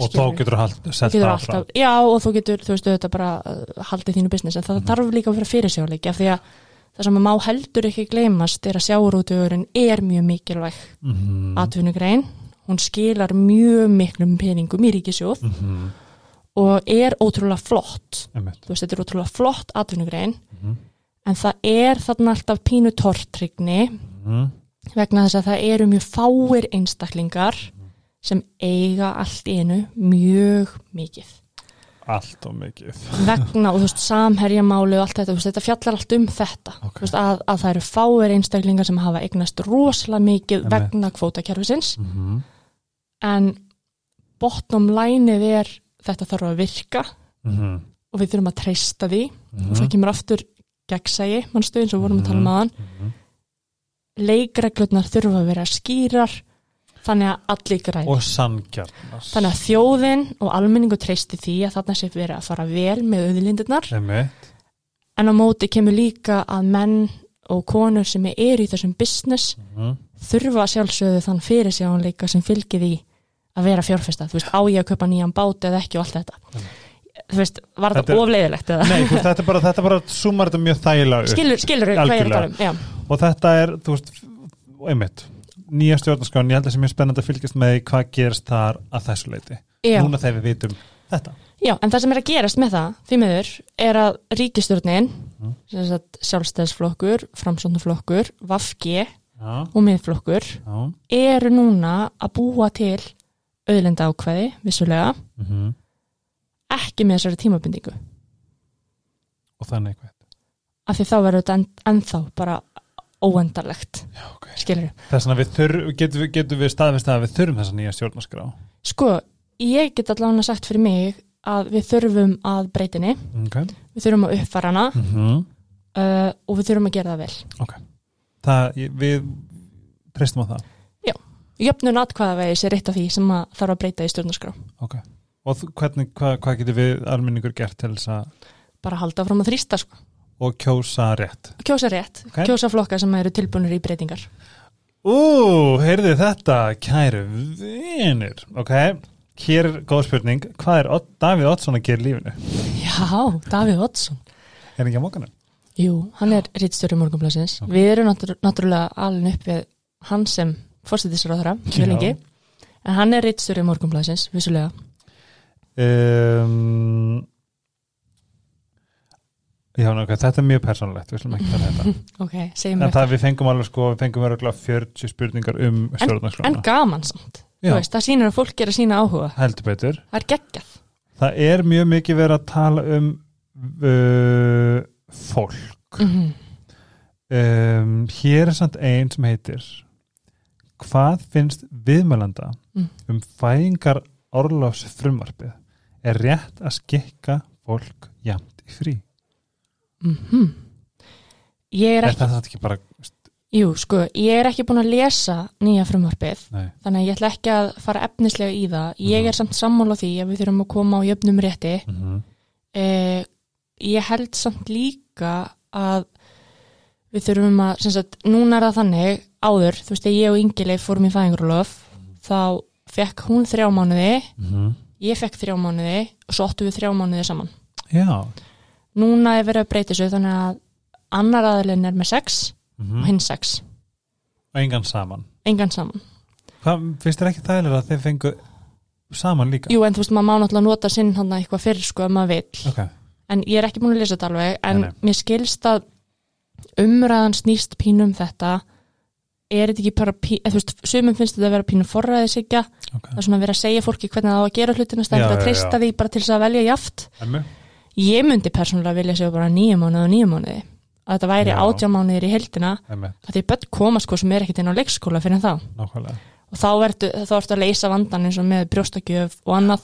Og þá getur þú alltaf, áfram já og þú getur, þú veistu þetta bara uh, haldið þínu business. En það þarf líka að vera fyrirsjáleiki af því að það sem má heldur ekki gleymast er að sjáurútugurinn er mjög mikilvæg. Mm, atvinnugrein, hún skilar mjög miklum peningum í ríkisjóð mm, og er ótrúlega flott. Þú veist, þetta er ótrúlega flott atvinnugrein Mhm. en það er þarna alltaf pínu tortrygni mm, vegna þess að það eru mjög fáir einstaklingar sem eiga allt einu mjög mikið. Allt og mikið. Vegna og þú veist samherjamáli og allt þetta, veist, þetta fjallar allt um þetta. Ok. þú veist, að, að það eru fáir einstaklingar sem hafa eignast rosalega mikið Einmitt. vegna kvótakerfisins. Mm, en bottom lineið er þetta þarf að virka mm, og við þurfum að treysta því. Mm, og svo kemur aftur gegnsægi, mannstu eins og vorum að tala um aðan mm, leikreglurnar þurfa að vera skýrar þannig að allir græði Og sanngjarnast þannig að þjóðin og almenningu treysti því að þarna sé verið að fara vel með auðlindirnar. En á móti kemur líka að menn og konur sem eru í þessum business mm, þurfa að sjálfsögðu þann fyrir sjáanleika sem fylgir því að vera fjárfesta. Þú veist, á ég að kaupa nýjan bát eða ekki og allt þetta? Þú veist, var Þetta þetta er- ofleiðilegt eða? Nei, veist, þetta er bara, þetta bara sumar þetta mjög þægilega skilur, skilur hvað ég er að tala um og þetta er, þú veist, einmitt nýja stjórnarskráin, ég held að það sé mjög spennandi að fylgjast með hvað gerist þar að þessu leiti já. núna þegar við vitum þetta. Já, en það sem er að gerast með það, því miður, er að ríkistjórnin, sagt sjálfstæðsflokkur, framsóknarflokkur, VAFG já, og miðflokkur, já, eru núna að búa til auðlenda ákveði, vissulega, mm ekki með þessari tímabindingu. og þannig eitthvað. Af því þá verður þetta en, ennþá bara óendarlegt, já, okay. skilur þess vegna við þurr, getum, við, getum við staðvist að við þurfum þessa nýja stjórnarskrá Sko, ég get allavega sagt fyrir mig að við þurfum að breytinni, ok við þurfum að uppfara hana mm -hmm. uh, og við þurfum að gera það vel. það, ég- við treystum á það Jöfnun atkvæðavegi er eitt af því sem að þarf að breyta í stjórnarskrá. ok og hvernig, hvað, hvað getur við almenningur gert til þess að bara halda fram að þrýsta sko. Og kjósa rétt kjósa rétt, Ok. kjósa flokka sem eru tilbúinir í breytingar Ú, heyrði þetta, kæru vinir, ok, hér er góð spurning, hvað er Davíð Oddsson að gera í lífinu? Já, Davíð Oddsson Er ekki að mókana? Jú, hann er rittstjóri morgunblæsins Ok. Við erum náttúr, náttúrulega alveg upp við hann sem fórstættisráðara Já. mjög lengi, en hann er rittstjóri morgunblæsins, vissulega Um, já, ok, þetta er mjög persónulegt, við slum ekki tala um þetta. Ok, segjum En það við fengum alveg sko, við fengum örgulega 40 spurningar um En stjórnarskrána. gaman samt, veist, það sýnir að fólk er að sína áhuga. Það er geggjað Það er mjög mikið verið að tala um uh, fólk. mm Um, hér er samt einn sem heitir hvað finnst viðmælanda Mm. um fæðingar orlofs frumvarpið er rétt að skikka fólk jæmt í frí mm Ég er er ekki, þetta ekki bara jú, sko, ég er ekki búin að lesa nýja frumvarpið, nei, þannig að ég ætla ekki að fara efnislega í það. Ég Mhm. er samt sammála því að við þurfum að koma á jöfnum rétti. mm -hmm. Eh, ég held samt líka að við þurfum að, sem sagt, núna er það þannig, áður, þú veist, ég og Ingileif fórum í fæðingurulof, þá fekk hún þrjá mánuði, ég fekk þrjá mánuði og svo áttu við þrjá mánuði saman. já Núna er verið að breyta þessu þannig að annar aðalinn er með sex mm og hinn sex, og engan saman engan saman. hvað finnst þér ekki þægilega að þeir fengu saman líka Jú, en þú veist, maður má náttúrulega nota sinn hann eitthvað fyrir, sko, ef maður vill. ok, En ég er ekki búin að lesa þetta alveg, en Nei, nei. mér skilst að umræðan snýst pínum þetta, er þetta ekki bara pí, eða, þú veist, sumum finnst þetta að vera pínu forræðisigja, ok það er svona að vera að segja fólki hvernig það á að gera hlutina, Já, bara að treysta því bara til þess að velja jaft. Emmu? Ég myndi persónulega vilja segja bara nýju mánuði og nýju mánuði, að þetta væri Já. átjá mánuðir í heldina, að því börn koma sko sem er ekkert inn á leikskóla fyrir þá. nákvæmlega. Og þá ertu, þá ertu að leysa vandan eins og með brjóstakjöf og annað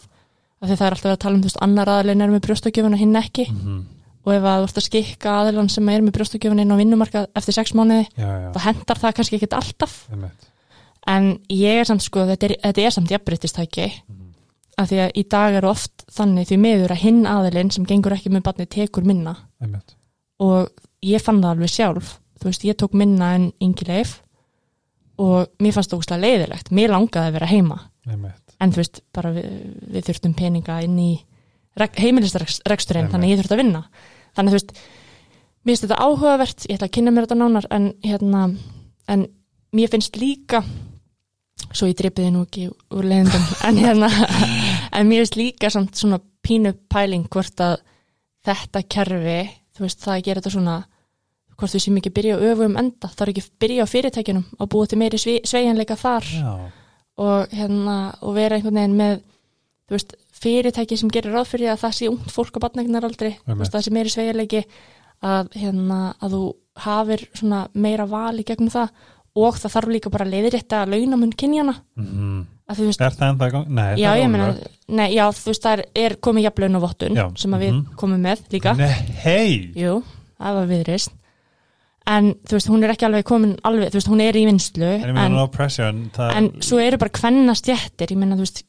af því það er alltaf að tala um þú veist annar aðalinn er með brjóstakjöfun og hinn ekki. Mm og ef að þú ert að skikka aðalann sem er með brjóstakjöfun inn á vinnumarka eftir sex mánuði já, já, þá hendar það kannski ekkit alltaf. Emmu en ég er samt sko, þetta er, þetta er samt jafnbryttistæki Mhm. Af því að í dag er oft þannig því miður að hinn aðalinn sem gengur ekki með barni tekur minna. Emmu og ég fann það alveg sjálf. Þú veist, ég tók minna en yngi leif og mér fannst það ógustlega leiðilegt. Mér langaði að vera heima. Emmu en þú veist, bara við, við þurftum peninga inn í heimilisreksturinn, Einmitt. þannig að ég þurfti að vinna. Þannig að þú veist, mér finnst þetta áhugavert ég ætla að kynna mér þetta nánar en hérna, en mér finnst líka svo ég dripiði nú ekki úr leiðindum. En hérna, en mér finnst líka samt svona pínu pæling hvort að þetta kerfi þú veist, það að gera þetta svona hvort þú sem ekki byrja á öfum enda. Það er ekki að byrja á fyrirtækjunum og búa til meiri sve- sveigjanleika þar. Já, og, hérna, og vera einhvern veginn með þú veist, fyrirtæki sem gerir ráð fyrir að það sé ungt fólk á batnægnar aldrei Einmitt. það sé meiri sveigjarleiki að, hérna, að þú hafir svona meira val í gegnum það og það þarf líka bara að leiðrétta launamun kynjana mm veist, er það enda í gang? nei, já það er ég meina nei, já þú veist það er, er komið jafnlaun og vottun Já, sem að við mhm. komum með líka. Nei, hei jú, það var viðrist en þú veist, hún er ekki alveg komin alveg, þú veist, hún er í vinslu en ég meina no pressure en, það, en svo eru bara kvenna stjættir ég meina þú veist,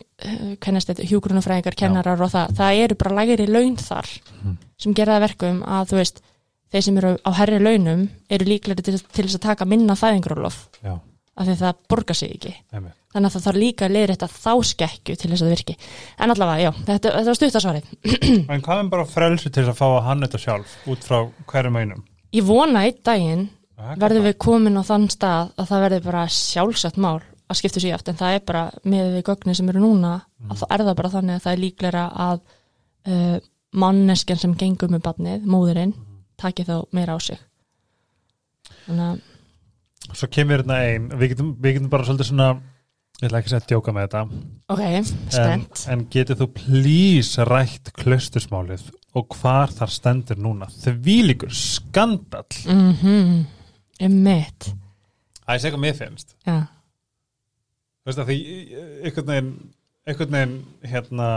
kvenna stjættir hjúgrunafræðingar, kennarar og það, það eru bara lægri laun þar Mhm. sem gera það að verkum að þú veist þeir sem eru á herri launum eru líklega til, til þess að taka minna fæðingarólof já, af því það borgar sig ekki. Emmu þannig að það þarf líka að leiðrétta þá skekju til þess að virki. En allavega, já, þetta, þetta var stuttasvarið en hvað er bara frelsi til að fá að hann þetta sjálf út frá hverjum einum? Ég vona einn daginn verðum við komin á þann stað að það verði bara sjálfsagt mál að skipta sér aft en það er bara með við gögnin sem eru núna að það er það bara þannig að það er líklega að uh, manneskjan sem gengur með barnið, móðurinn taki þá meira á sig. Þannig að svo kemur hérna ein. Við getum, við getum bara svolítið svona ég ætla ekki að segja að djóka með þetta. Ok, en, spennt. en getur þú please rætt klaustusmálið og hvar þar stendur núna? Þvílíkur skandall. Mhm. Mm um mitt Það er hvað mér finnst. Já, Þú veist að því einhvern veginn einhvern veginn hérna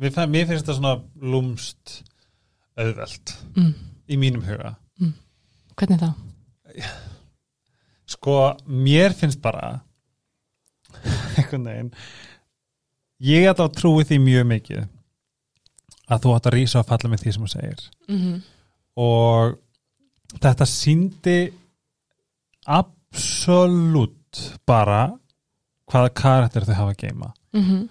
mér finnst þetta svona lúmst auðvelt. Mm. Í mínum huga. Hvernig þá? sko mér finnst bara einhvern veginn ég ætla að trúi því mjög mikið að þú átt að rísa og falla með því sem þú segir. Mm og þetta síndi absolutt bara hvaða karakter þau hafa að geima -hmm.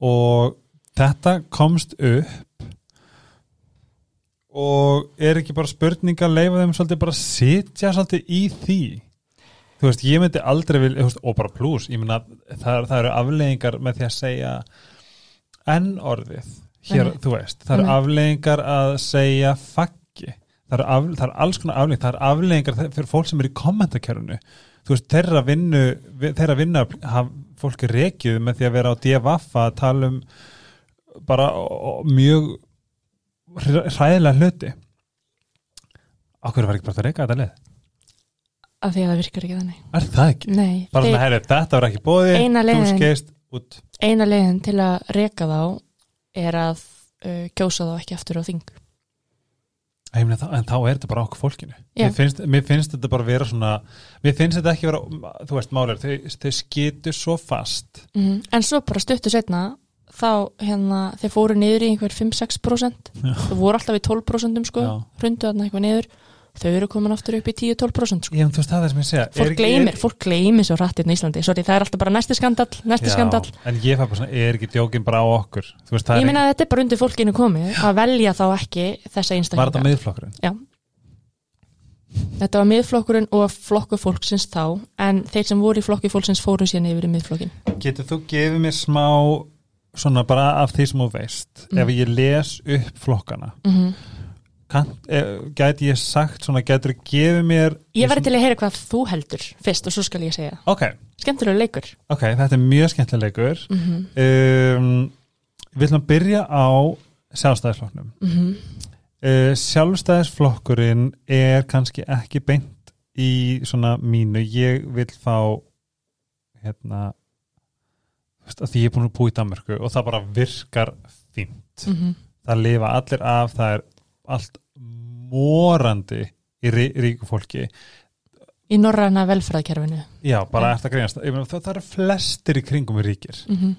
og þetta komst upp og er ekki bara spurning að leifa þeim svolítið bara að sitja svolítið í því þú veist, ég myndi aldrei vil, veist, og bara pluss, ég myndi að það, það eru afleggingar með því að segja enn orðið hér, Einmitt. þú veist, það eru Einmitt. afleggingar að segja faggi það eru, eru alls konar afleggingar það eru afleggingar fyrir fólk sem er í kommentarkerfinu þú veist, þeirra vinnu vi- þeirra vinna, haf, fólk er rekjuð með því að vera á DFF að tala um bara mjög hræðilega hluti. Akkur var ekki bara að reyka þetta leið af því að það virkar ekki þannig. Er það ekki? Nei, Bara svona, herri, þetta var ekki bóði Þú skeist út. Eina leiðin til að reka þá er að uh, kjósa þá ekki aftur á þing. En þá er þetta bara okkur fólkinu. Mér finnst, mér finnst þetta bara vera svona Mér finnst þetta ekki vera Þú veist, málir, þau, þau skitu svo fast. Mm. en svo bara stuttu setna þá hérna þeir fóru niður í einhver 5-6% Já. þau voru alltaf í 12% sko, hrundu þarna eitthvað niður. Þau eru komin aftur upp í 10-12% sko. Ég, þú veist, er segja. Er fólk ekki- gleymir, er- fólk gleymir svo rætt hérna í Íslandi, sorry, það er alltaf bara næsti skandall næsti Já, skandall, En ég fæ bara svona, er ekki djókin bara á okkur? Þú veist, það ég er meina að þetta er bara undir fólkinu komið. Að velja þá ekki þessa Var þetta einstaklinga miðflokkurinn? Já. Þetta var miðflokkurinn og flokku fólksins þá en þeir sem voru í flokki fólksins fóru síðan yfir í miðflokkin Getur þú gefið mér smá svona bara af því sem þú veist Mm. ef ég les upp flokkana mm -hmm. kann, eh, gæti ég sagt svona, getur þú gefið mér Ég verði til að heyra hvað þú heldur fyrst og svo skal ég segja. Ok, Skemmtilega leikur. Ok, þetta er mjög skemmtilegur mm -hmm. um, Við ætlum að byrja á sjálfstæðisflokknum. Mm uh, Sjálfstæðisflokkurinn er kannski ekki beint í svona mínu. Ég vil fá hérna því ég er búin að búa í Danmörku og það bara virkar fínt. -hmm. það lifa allir af það er allt morandi í rí, ríku fólki. Í norræna velferðarkerfinu. Já, bara eftir að greinast meina, það, það eru flestir í kringum í ríkir. Mm -hmm.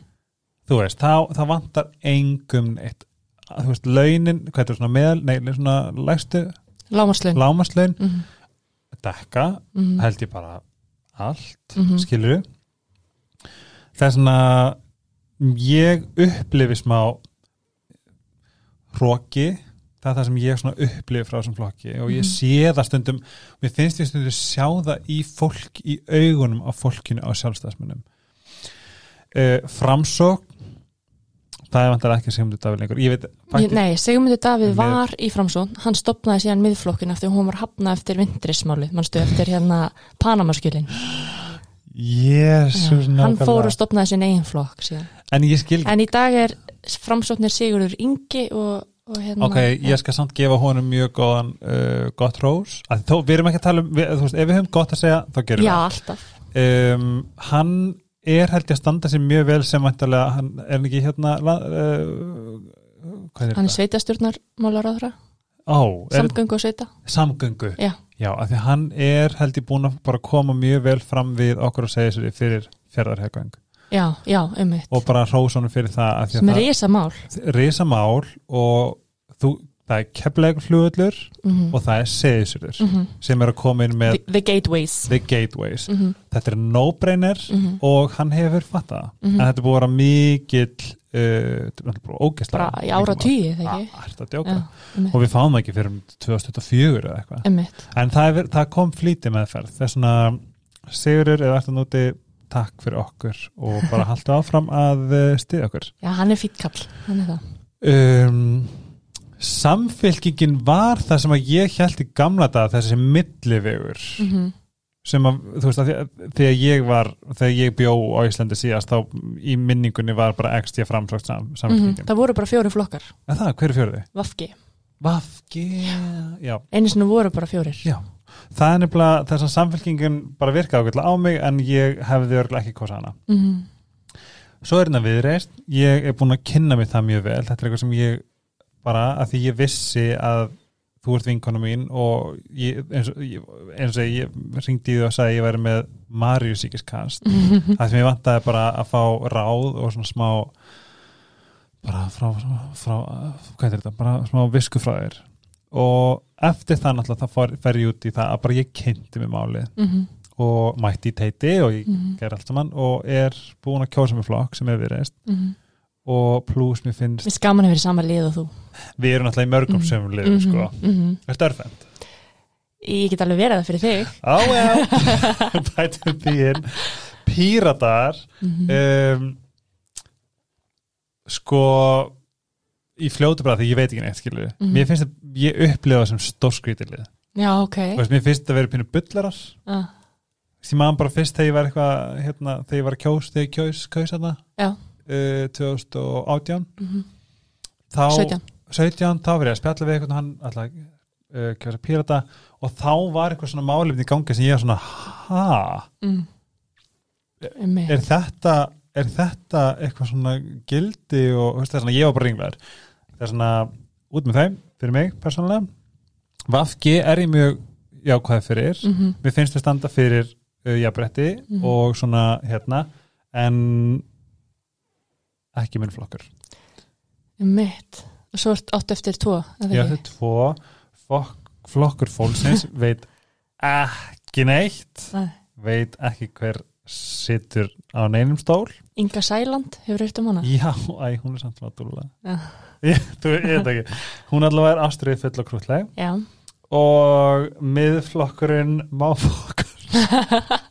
þú veist, þá, þá vantar engum neitt. Þú veist, launin, hvað er svona meðal nei, svona lægstu? Lámarslaun lámaslaun mm -hmm. dekka, Mm held ég bara allt, -hmm. skilur það er svona ég upplifi smá hróki það er það sem ég upplifi frá þessum flokki. Og ég Mhm. sé það stundum mér finnst ég stundum sjá það í fólk í augunum á fólkinu á sjálfstæðsmunum uh, framsók það er vantar ekki Sigmundur Davíð lengur. Veit, Nei, Sigmundur Davíð var í framsón hann stopnaði síðan miðflokkin eftir að hún var hafnað eftir vindrismálið, mannstu eftir hérna Panamaskjölin, jésus hann fór og stopnaði sín eigin flokk en skil En í dag er framsóknir Sigurður Ingi og, og hérna Ok, ég skal samt gefa honum mjög góðan, uh, gott rós þó, við erum ekki að tala um, við, veist, ef við höfum gott að segja, þá gerum Já, alltaf. Við um, Hann er held ég að standa sér mjög vel sem væntalega, hann er ekki hérna uh, er Hann er sveitastjórnar málaráðra Ó, Samgöngu og sveita. Samgöngu? Já. Já, af því hann er held ég búin að bara koma mjög vel fram við okkur að segja sér fyrir fjörðarheggang Já, já, um mitt og bara hrós honum fyrir það Sem er risa mál það risamál og þú, það er keflegur flugullur mm og það er segisurður -hmm. sem er að koma inn með the, the Gateways. The Gateways. Mm -hmm. þetta er no-brainer Mhm. og hann hefur fattað Mhm. en þetta er búið að vera mikill uh, Bara í ára tíu, þegar um og við fáum það ekki fyrir um 2024 eða eitthvað. En það, er, það kom flýti meðferð. Það er svona Sigurður eða eftir núti takk fyrir okkur og bara haltu áfram að uh, stiða okkur. Já, hann er fýtt kall, hann er það. Um, samfélkingin var það sem að ég held í gamla dag þessi millivegur. Mm -hmm. sem að, þú veist, að þegar ég var þegar ég bjó á Íslandi síðast þá í minningunni var bara XT framsókt sam, samfélkingin. Það voru bara fjóri flokkar. En það, hver er fjörði? Vafki, Vafgi, já, einu sinni voru bara fjórir. Já. Það er nefnilega þess að samfélkingin bara virkaði ákveðlega á mig en ég hefði örgulega ekki kosað hana. Mm -hmm. svo er þetta viðreist, ég er búin að kynna mig það mjög vel, þetta er eitthvað sem ég bara, að því ég vissi að þú ert vinkona mín og ég, eins, og, ég, ég ringdi í því og sagði að ég væri með Marius síkiskast það sem ég vantaði bara að fá ráð og svona smá bara frá, frá, frá hvað er þetta, bara smá visku frá þér og eftir það náttúrulega það fer, ég út í það að bara ég kynnti mig málið mm -hmm. og mætti í teiti og ég Mm -hmm. ger allt saman og er búin að kjósa mig flokk sem er viðreist Mm -hmm. Og pluss mér finnst Mér skaman að vera í sama lið og þú. Við erum náttúrulega í mörgum Mhm. sömum liðum sko, -hmm. er störfend Ég get alveg verið það fyrir þig. Á já, bætum því inn. Píratar mm um, sko í fljótu bara því ég veit ekki neitt skilur Mhm. mér finnst að ég upplifa það sem stórskrítilið Já, ok. Mér finnst að vera pínu bullarar ah, því maður bara fyrst þegar ég var eitthvað hérna, þegar ég var að kjós, þegar ég kjós, kjós þarna. Já, uh, 2018 mm þá, 17 17, þá verið ég að spjalla við eitthvað hann alltaf uh, kjósa pírata og þá var eitthvað svona málefni í gangi sem ég var svona, ha mm. Einmitt. er þetta, er þetta eitthvað svona gildi og veist, það er svona, ég var bara ringlegar það er svona, út með þeim fyrir mig, persónulega Vafgi er ég mjög jákvæð fyrir Mhm. mér finnst þau standa fyrir uh, jafnbretti Mhm. og svona hérna en ekki minn flokkur Einmitt. og svo átt eftir tvo ég ekki? ætti tvo fokk, flokkur fólksins veit ekki neitt Nei. veit ekki hver situr á neinum stól Inga Sæland, hefur heyrt um hana? já, æ, hún er samt svona dúlega Já. hún allavega er ástriðið full og krútleg Já, og miðflokkurinn máflokkur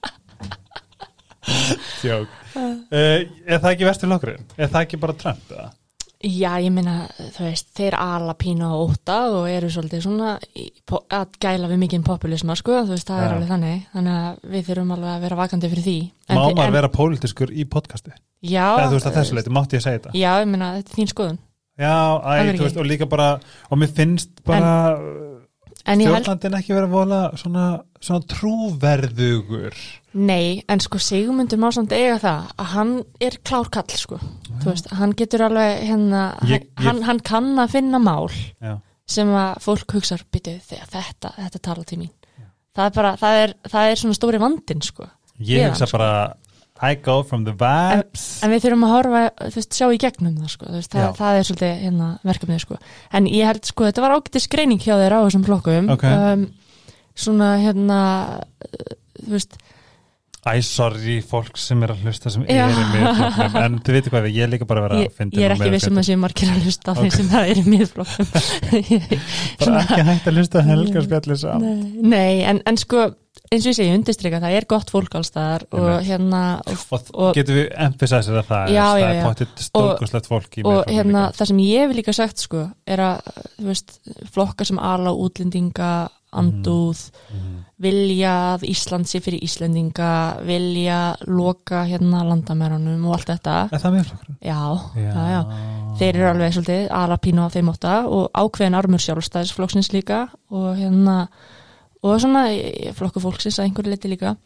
Jók uh, Er það ekki vesturflokkurinn? Er það ekki bara Trump? Eða? Já, ég meina, þú veist, þeir ala pína og óta og eru svolítið svona að gæla við mikinn populisma, sko, þú veist, það er Já. alveg þannig, þannig að við þurfum alveg að vera vakandi fyrir því. En Má maður en- vera pólitiskur í podcasti? Já, Eða þú veist að þessu leiti, mátti ég segja þetta? Já, ég meina, þetta er þín skoðun. Já, æ, Það er þú veist, og líka bara og mér finnst bara En ég held, stjórnlandin ekki vera vola svona, svona trúverðugur nei, en sko Sigmundur má samt eiga það að hann er klárkall, sko. Þú veist, hann getur alveg, hérna, Ég- ég- hann, hann kann að finna mál Já, sem að fólk hugsa, byttu, þetta, þetta tala til mín. Það er bara, það er, það er svona stóri vandinn, sko. ég hugsa hann, sko. bara I go from the vibes En við þurfum að horfa, þú veist, sjá í gegnum það, sko, þú veist, það, Já. það er svolítið hérna, verkefnið, sko. En ég held, sko, þetta var ágættis greining hjá þér á þessum flokkum. Ok. Um, svona, hérna, uh, þú veist, Æ, sorry, fólk sem er að hlusta sem Já. er í miðflokknum en þið veitir hvað, ég er líka bara að vera að fyndi ég er ekki vissum að sé margir að hlusta á Ok. þeim sem það er í miðflokkum. bara ekki hægt að hlusta helga spjallir saman Nei, nei en, en sko, eins og ég segi, undirstrika, það er gott fólk allstaðar og hérna, og, og, og- getum við emphasizað að það Já, er, já, það er pottitt stórkoslegt fólk í og miðflokknum hérna, líka. það sem ég hef líka sagt, sko, er að, þú veist, flokkar sem ala útlendinga, andúð, Mhm. Vilja að Ísland sé fyrir Íslendinga, vilja loka hérna landamærunum og allt þetta. er það miðflokkur? Já, já, já. Þeir eru alveg svolítið ala pínu á þeim ótta og ákveðin armur sjálfstæðisflokksins líka og hérna, og svona flokku fólksins að einhverju leiti líka.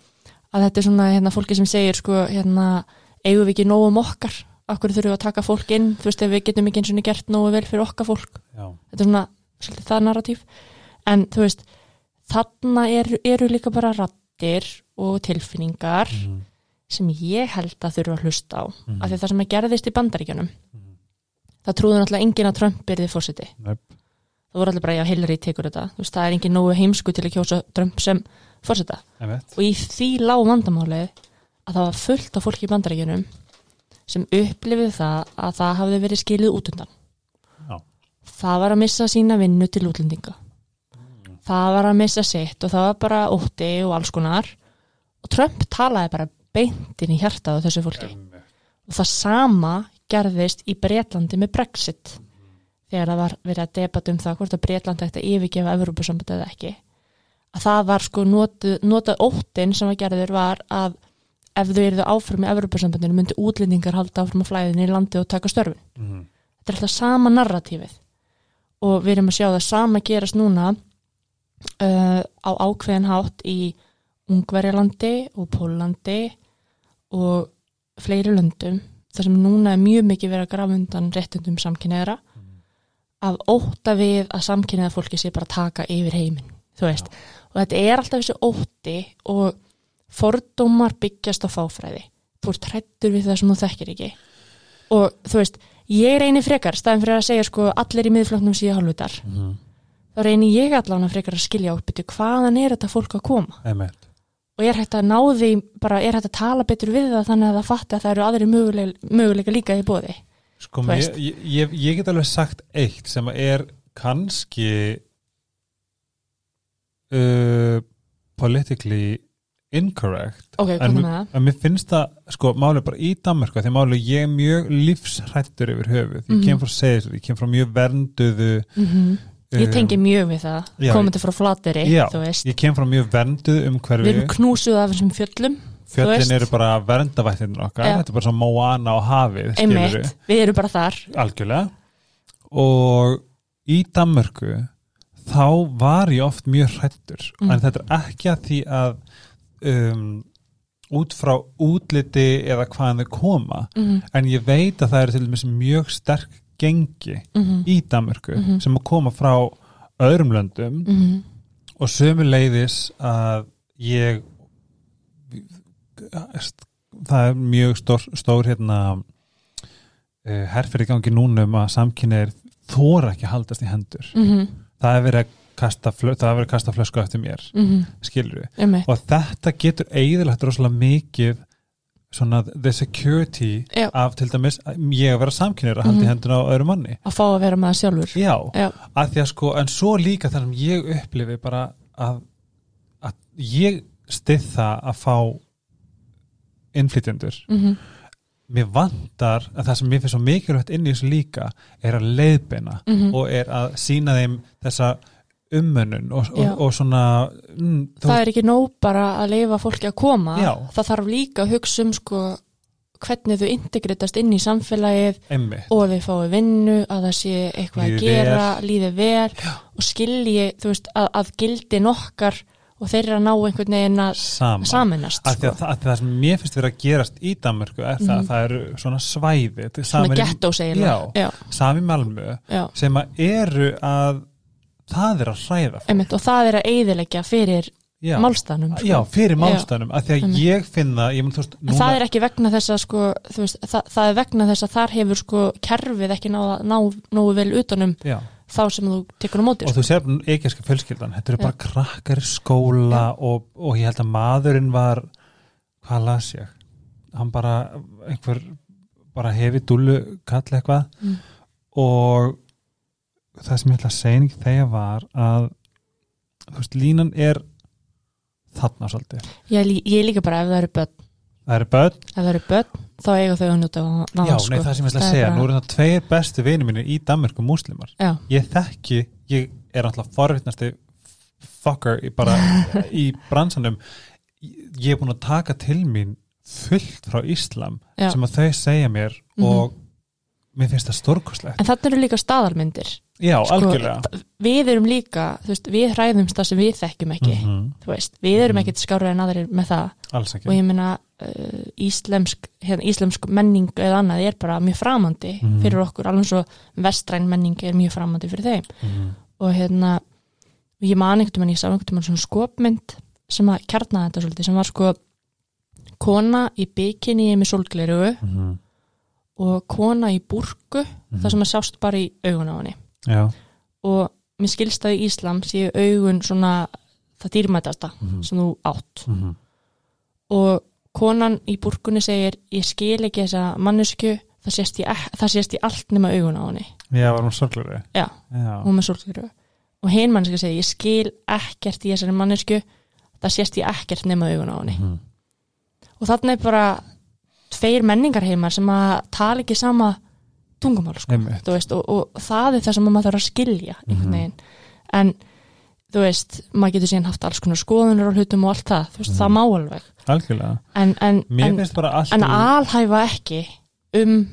Að þetta er svona hérna fólki sem segir sko hérna, eigum við ekki nógu um okkar? Okkur þurfum við að taka fólk inn? Þú veist ef við getum ekki eins og gert nógu vel fyrir okkar fólk. Já, þetta er svona svolítið það narratív en þú veist þarna eru, eru líka bara rattir og tilfinningar Mhm. sem ég held að þurfa að hlusta á Mhm. af því það sem að gerðist í bandaríkjunum það trúður náttúrulega enginn að Trump byrði fórseti Nöp. það voru allir bara, já, Hillary tekur þetta veist, það er enginn nógu heimsku til að kjósa Trump sem Einmitt. og í því lág vandamálið að það var fullt af fólki í bandaríkjunum sem upplifið það að það hafði verið skilið út undan Já. það var að missa sína vinnu til útlendinga það var að missa sitt og það var bara ótti og alls konar. Og Trump talaði bara beintin í hjartað á þessu fólki. Og það sama gerðist í Bretlandi með Brexit. Þegar það var verið að debata um það hvort að Bretland ætti að yfirgefa Evropasamband eða ekki. Að það var sko notað, óttin sem að gerður var að ef þau eruðu áfram í Evropasambandinu myndi útlendingar halda áfram að flæðinu í landi og taka störfin. Mhm. þetta er alltaf sama narratífið. Og við erum að sjá það sama gerast núna uh, á ákveðin hátt í Ungverjalandi og Pólandi og fleiri löndum þar sem núna er mjög mikið verið að grafa undan réttundum samkynneðra að ótta við að samkynneða fólki sé bara taka yfir heiminn þú veist, og þetta er alltaf þessi ótti og fordómar byggjast á fáfræði. Þú ert hrættur við það sem þú þekkir ekki. Og þú veist, ég reynir frekar staðin fyrir að segja sko allir í miðfloknum síðan halvutar, Mhm. Þá reynir ég allan að frekar að skilja upp betur hvaðan er þetta fólk að koma. Einmitt. og er hægt að ná því, bara er hægt að tala betur við það þannig að það fatti að það eru aðri möguleika, möguleika líka í bóði Sko, mér, ég, ég, ég get alveg sagt eitt sem er kannski uh, politically incorrect. Ok, en en mér finnst það, sko, máli bara í Danmarku því máli ég er mjög lífshrættur yfir höfuð, ég Mhm. kem frá segis ég kem frá mjög vernduðu Mm ég um, tengi mjög við það, komandi frá flateri Já, ég kem frá mjög við umhverfi erum knúsuð af þessum fjöllum fjöllin eru bara verndavættinir okkar Já. þetta er bara svo Moana á hafið einmitt, við erum bara þar. Algjörlega. Og í Danmörku þá var ég oft mjög hrættur Mm. en þetta er ekki að því að um, út frá útliti eða hvaðan þau koma mhm, en ég veit að það eru til dæmis mjög sterk gengi mhm, í Danmörku Mhm. sem að koma frá öðrum löndum mhm, og sömu leiðis að ég það er mjög stór, stór hérna uh, herfyrir gangi núna um að samkynneir þóra ekki að haldast í hendur. Mhm, það er verið að kasta, flö- kasta flösku eftir mér mhm, skilur við og þetta getur eigðilegt rosalega mikið svona the security Já. af til dæmis ég að vera samkynneir að halda í Mhm. henduna á öðru manni Að fá að vera maður sjálfur. já, Já, að því að sko, en svo líka þar sem ég upplifi bara að, að ég stið það að fá innflytjendur mhm, mér vantar að það sem mér finnst svo mikilvægt inn í þessu líka er að leiðbeina mhm. og er að sína þeim þessa ummönnun og, Já. og, og svona mm, þú það er ekki nóg bara að leifa fólki að koma. Já. það þarf líka að hugsa um sko hvernig þau integritast inn í samfélagið einmitt. og við fáum vinnu að það sé eitthvað Líði að gera, líði vel og skilji, þú veist, að, að gildi nokkar og þeir eru að ná einhvern veginn að saman saminast að sko. að, það- að það sem mér finnst verið að gerast í Danmörku er það Mhm. að það eru svona svæði svona gettó já, já, sami Malmö já, sem að eru að það er að hræða einmitt, og það er að eyðileggja fyrir já, málstæðnum sko. já, fyrir málstæðnum að því að Einmitt. ég finna ég mun, veist, En það er ekki vegna þess að sko, veist, það, það er vegna þess að þar hefur sko kerfið ekki náða ná, nógu vel utanum já, þá sem þú tekur á móti og sko. þú sér eiginska fjölskyldan, þetta eru Já. bara krakkar í skóla og, og ég held að maðurinn var hvað las ég hann bara, einhver bara hefi dúlu kall eitthvað Mm. og það sem ég ætla að segja ekki þegar var að þú veist, línan er þarna svolítið. Ég, ég líka bara ef það eru börn. Það eru börn, það eru börn, þá eiga þau að njóta náða já, sko. nei, það sem ég ætla að segja bara- nú eru það tveir bestu vinir mínir í Danmörku múslimar. Já, ég þekki, ég er alltaf forvittnasti fucker bara í bransanum. Ég er búin að taka til mín fullt frá Íslam Já. sem að þau segja mér Mhm. og mér finnst það stórkoslegt en þannig eru líka staðalmyndir já, Sko, algjörlega. við erum líka, þú veist, við hræðumst það sem við þekkjum ekki, Mhm, þú veist. Við erum Mhm. ekkert skárið en aðrir með það. Alls ekki. Og ég meina uh, íslemsk, hérna, íslemsk menning eða annað er bara mjög framandi Mhm. fyrir okkur, alveg svo vestræn menning er mjög framandi fyrir þeim. Mhm, og hérna ég man einhvern veginn, ég sá einhvern veginn svona skopmynd sem að kjarnaði þetta svolítið sem var sko kona í bikini með sólglerugu mhm, og kona í búrku mhm. það sem að sást bara í augun á henni já, og mér skilst að í Íslam séu augun svona það dýrmætasta mhm, sem þú átt. Mhm, og konan í búrkunni segir ég skil ekki þessa mannesku það sést í, það sést í allt nema augun á henni. Já, var hún sorglegri? Já. já, hún með sólgleru og hinn manneska segir ég skil ekkert í þessari mannesku það sést í ekkert nema augun á henni. Mhm, og þarna er bara tveir menningarheimar sem að tala ekki sama tungumál sko. veist, og, og það er það sem maður þarf að skilja Mhm. veginn. En þú veist, maður getur síðan haft alls konar skoðunir og hlutum og allt það, þú veist, Mhm. það má alveg. Algjörlega, en, en, en, en alhæfa ekki um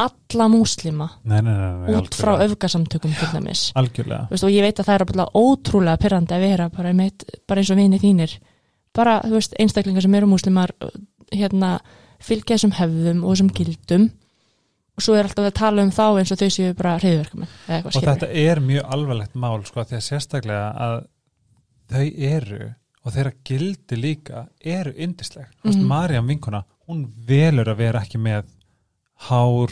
alla múslima nei, nei, nei, nei, út frá öfgasamtökum til dæmis. Veist, og ég veit að það er ótrúlega pyrrandi að vera bara, einmitt, bara eins og vinið þínir. Bara, veist, einstaklingar sem eru múslimar hérna, fylgja þessum hefðum og þessum gildum og svo er alltaf að tala um þá eins og þau séu bara eitthvað og skilur þetta er mjög alvarlegt mál sko, því að sérstaklega að þau eru og þeirra gildi líka eru yndisleg mm -hmm. Mhm. Marja vinkuna, hún velur að vera ekki með hár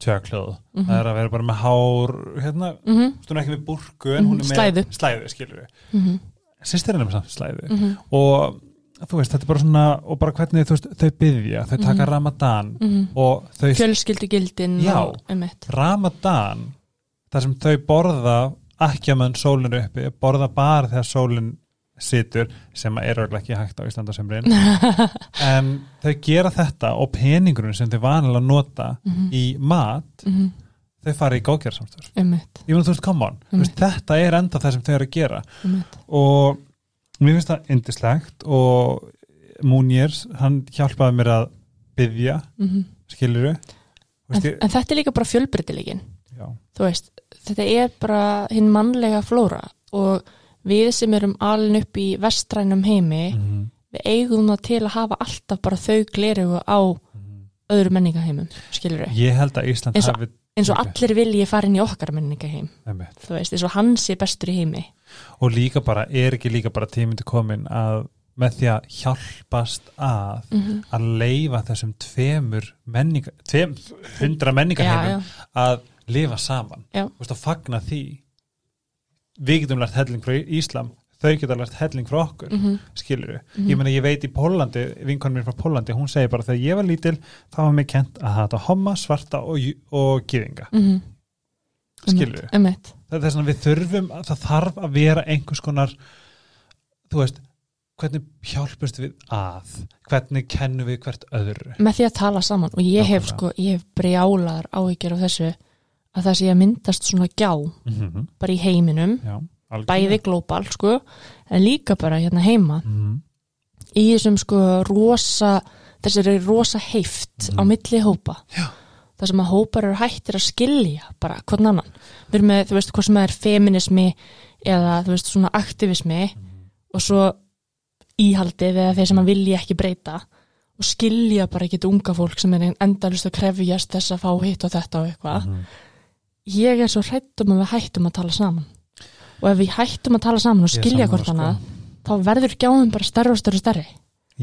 tjöklöð, Mhm. það er að vera bara með hár hérna, mm -hmm. hún er ekki með burku en hún er Mhm, með slæðu. slæðu skilur við, Mm -hmm. sýstir hennar með slæðu Mm og þú veist, þetta er bara svona og bara hvernig veist, þau byggja, þau taka Mhm. ramadan -hmm. og þau fjölskyldu gildin Já. Ramadan þar sem þau borða ekki að mann sólinn er uppi borða bara þegar sólinn situr sem er örgulega ekki hægt á Íslandasömrin en þau gera þetta og peningurinn sem þau vanilega nota Mhm. í mat Mhm. þau fara í góðgerðarsamstöður einmitt, ég mun þú veist, come on, veist, þetta er enda það sem þau eru að gera og mér finnst það indislegt og Múnjers, hann hjálpaði mér að byggja, Mm skilur en, en þetta er líka bara fjölbreytilegin já, þú veist, þetta er bara hinn mannlega flóra og við sem erum alin upp í vestrænum heimi Mhm. við eigum það til að hafa alltaf bara þau glerugu á öðru menningaheimum, skilur við Ég held að Ísland Eins og- hafi eins og allir vilji fara inn í okkar menningaheim þú veist, eins og hann sé bestur í heimi. Og líka bara, er ekki líka bara tímindi komin að með því að hjálpast að mm að leifa þessum tveimur menninga, tveim, hundra menningarheimum já, já, að lifa saman. Þú veist, að fagna því. Við getum lært helling frá Íslam þau geta lært helling frá okkur mm Mhm. skilur Mhm. ég meina ég veit í Pólandi vinkonum mér frá Pólandi, hún segir bara þegar ég var lítil þá var mér kent að hata homma, svarta og, og gyðinga, mm skilur Emmett, það er að við þurfum að það þarf að vera einhvers konar þú veist, hvernig hjálpust við að hvernig kennum við hvert öðru? Með því að tala saman og ég hef sko, ég hef brjálar áhyggjur af þessu að það sé að myndast svona gjá mm -hmm. bara í heiminum, já, bæði glóbal sko, en líka bara hérna heima. Mm í þessum sko rosa þessari rosa heift á Mhm. milli hópa. Já. það sem að hópar eru hættir að skilja bara hvern annan. Við erum með, þú veist, hvað sem er feminismi eða þú veist, svona aktivismi og svo íhaldið eða þeir sem að vilja ekki breyta og skilja bara ekki unga fólk sem er endalust að krefjast þess að fá hitt og þetta og eitthvað. Mhm. ég er svo hrættum að við hættum að tala saman og ef við hættum að tala saman og skilja hvort sko. annað þá verður gjáðum bara stærri og stærri og stærri.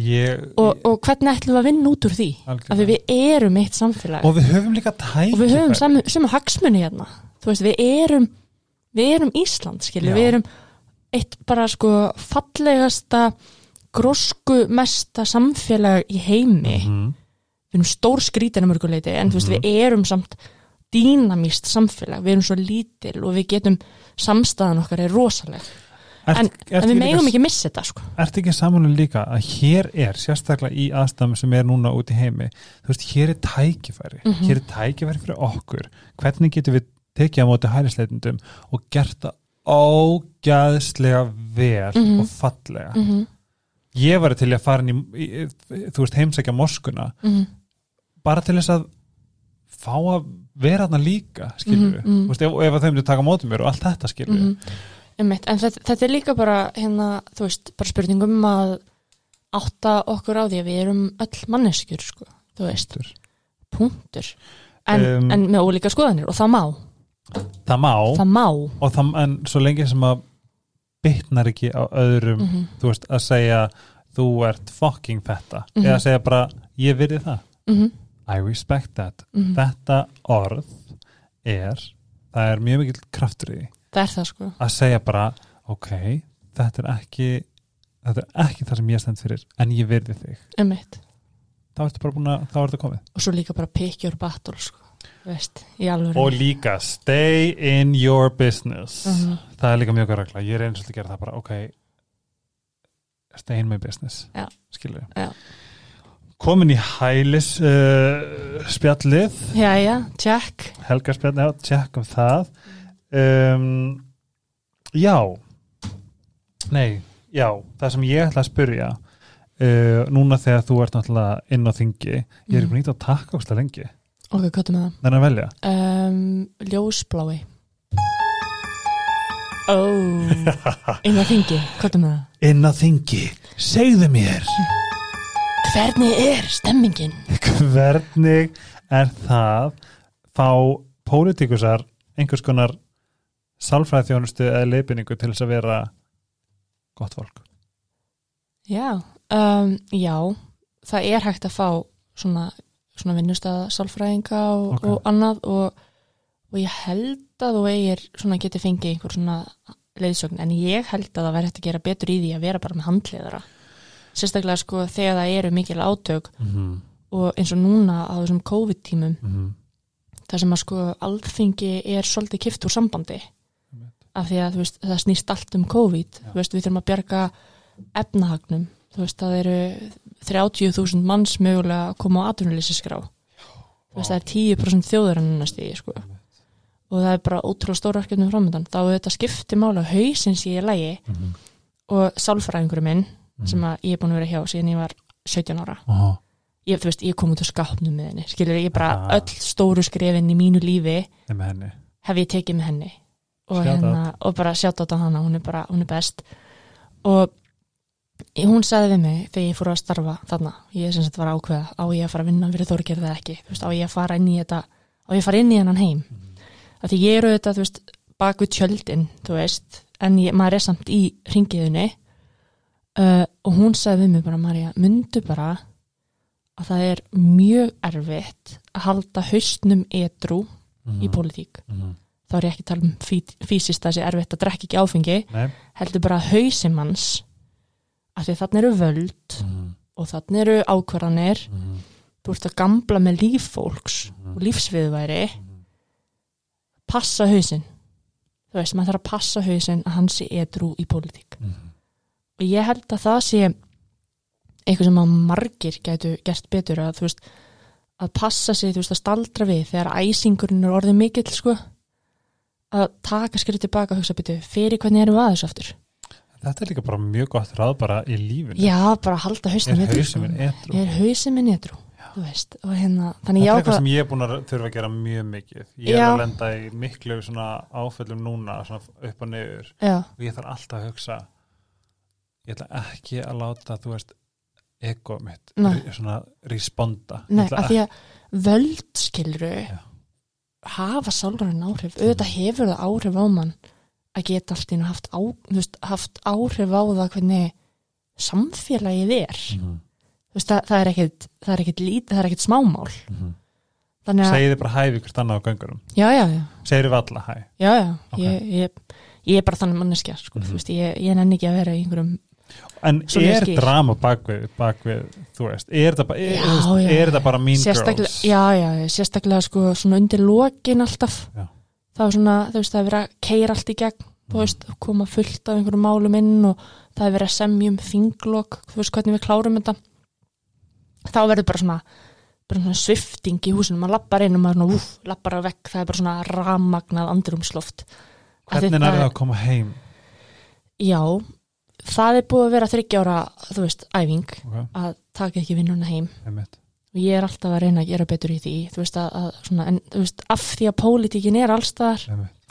Ég, og, og hvernig ætlum við að vinna út úr því? Algjörlega. af því við erum eitt samfélag. Og við höfum líka tækifæri. Og við höfum samu, samu hagsmunni hérna. Veist, við erum við erum Ísland, við erum eitt bara sko fallegasta grósku mesta samfélag í heimi. Mhm. við erum stór skrítin að mörguleiti en þú veist, Mhm. við erum samt dýnamíst samfélag, við erum svo lítil og við getum samstæðan okkar er rosaleg. Ert- en, ert en við megum ekki missa þetta sko. Ertu ekki samanlega líka að hér er sérstaklega í aðstæðum sem er núna út í heimi þú veist, hér er tækifæri. Mhm. hér er tækifæri fyrir okkur. Hvernig getum við tekið á móti hælisleitundum og gert það ógæðslega vel Mhm. og fallega? Mm -hmm, ég var til að fara í, í þú veist, heimsækja moskuna. Mm bara til þess að fá að vera þarna líka Mhm, mhm. þú veist, ef, ef þeim til að taka á móti mér og allt þetta skilur við Einmitt, en þetta, þetta er líka bara hérna, þú veist, bara spurningum að átta okkur á því að við erum öll manneskjur, sko, þú veist. Punktur. punktur. En, Um, en með ólíka skoðanir og það má, það má. Það má. Og það, en svo lengi sem að bitnar ekki á öðrum mm þú veist, að segja þú ert fucking þetta Mhm. eða segja bara, ég virði það. -hmm, I respect that. Mm þetta orð er það er mjög mikill kraftur í því. Það er það sko. Að segja bara, ok þetta er ekki þetta er ekki það sem ég stend fyrir, en ég virði þig. Einmitt. þá ertu bara búin að, þá ertu komið. Og svo líka bara pick your battle sko, veist, og líka, stay in your business. Mhm. það er líka mjög regla, ég er eins og að gera það bara, ok stay in my business. Skilur Já. Komin í hælis uh, spjallið. Já, já, check. Helga spjallið, já, tjekkum það. Um, já. Nei, já það sem ég ætla að spyrja uh, núna þegar þú ert náttúrulega inn á þingi ég er Mhm. búin ít að taka óslega lengi. Ok, hvað er með það? þannig að velja? Um, ljósblái. Oh inn á þingi, hvað er það? inn á þingi, segðu mér hvernig er stemmingin? hvernig er það fá pólitíkusar einhvers konar sálfræðþjónustu eða leifinningu til þess að vera gott fólk Já, um, já, það er hægt að fá svona, svona vinnustæða sálfræðinga og, Ok. og annað og, og ég held að þú eigir svona geti fengið einhver svona leiðsögn en ég held að það verði hægt að gera betur í því að vera bara með handliðara sérstaklega sko þegar það eru mikil átök mm -hmm. og eins og núna á þessum COVID-tímum Mm -hmm. þar sem að sko alþingi er svolítið kift úr sambandi af því að veist, það snýst allt um COVID þú veist, við þurfum að bjarga efnahagnum þú veist, það eru 30.000 manns mögulega að koma á veist, það er 10% þjóður en stíði sko. og það er bara ótrúlega stóra verkefnum framöndan þá er þetta skipti mála hausins í lægi Mm -hmm. og sálfræðingurum minn. Sem að ég er búin að vera hjá síðan ég var 17 ára. Aha. ég, þú veist, ég kom út á skápnum með henni skilur, ég bara Ah. öll stóru skrefin í mínu lífi hef ég tekið með henni. Og, hérna, og bara sjátt á hana, hún er bara, hún er best. Og hún sagði við mig þegar ég fór að starfa þarna, ég sem sagt var ákveða á ég að fara að vinna fyrir þórgerð eða ekki? Þú veist, á ég að fara inn í þetta á ég að fara inn í hennan heim? Af því ég eru þetta, þú veist, bak við tjöldin þú veist, en ég, maður er samt í ringiðunni uh, og hún sagði við mig bara, Marja myndu bara að það er mjög erfitt að halda haustnum edru Mhm. í pólitík Mhm. þá er ég ekki að tala um fí- fysiskt að það sé erfitt að drekka ekki áfengi Nei. heldur bara hausinn manns af því þarna eru völd Mhm. og þarna eru ákvarðanir Mhm. þú ert að gamla með líf fólks Mhm. og lífsviðværi passa hausinn þú veist, maður þarf að passa hausinn að hann sé edru í pólitík og ég held að það sé eitthvað sem að margir gætu gert betur að veist að passa sig, veist, að staldra við þegar æsingurinn er orðið mikill sko. Að taka skrið tilbaka og hugsa byrju, fyrir hvernig erum við að þessu aftur? Þetta er líka bara mjög gott ráð bara í lífinu. Já, bara halda Er hausnum edrú, hausinn minn edrú? Er hausinn minn edru þú veist, hérna, Þetta er eitthvað sem ég er búin að þurfa að gera mjög mikið. Ég er Já. að lenda í miklu áföllum núna svona upp og já, og ég þarf alltaf að hugsa ég ætla ekki að láta þú veist ego mitt svona responda. Nei, af því að völd skilru Já. hafa sálræn áhrif, auðvitað hefur það áhrif á mann að geta allt í einu haft, á, veist, haft áhrif á það hvernig samfélagið er. Þú veist, það, það er ekkit það er ekkit lítið, það er ekkit smámál. Að, Segið þið bara hæfi hvert annað á göngurum já, já, já. Segið þið alla hæ? Já, já, Ok. ég, ég, ég er bara þannig manneskja, sko, þú veist, ég, ég nenni ekki að vera í einhverjum, En ég er drama bakvið, bakvið þú veist, er bara, er, Já, veist, já. er þetta bara mean girls? Já, já, sérstaklega sko, svona undir lokin alltaf. Já. það er svona, þú veist, það er verið að keira allt í gegn, þú veist, koma fullt af einhverjum málum inn og það er verið að semjum þinglok, þú veist, hvernig við klárum þetta. Þá verður bara svona bara svona svifting í húsinu, maður lappar inn og maður svona, úf, lappar að vekk, það er bara svona ramagnað andrumsloft Hvernig er það það að koma heim? Já, það er búið að vera þryggjára, þú veist, æfing okay. að taka ekki vinnuna heim einmitt. og ég er alltaf að reyna að gera betur í því þú veist að, að svona, en þú veist af því að pólitíkin er allstaðar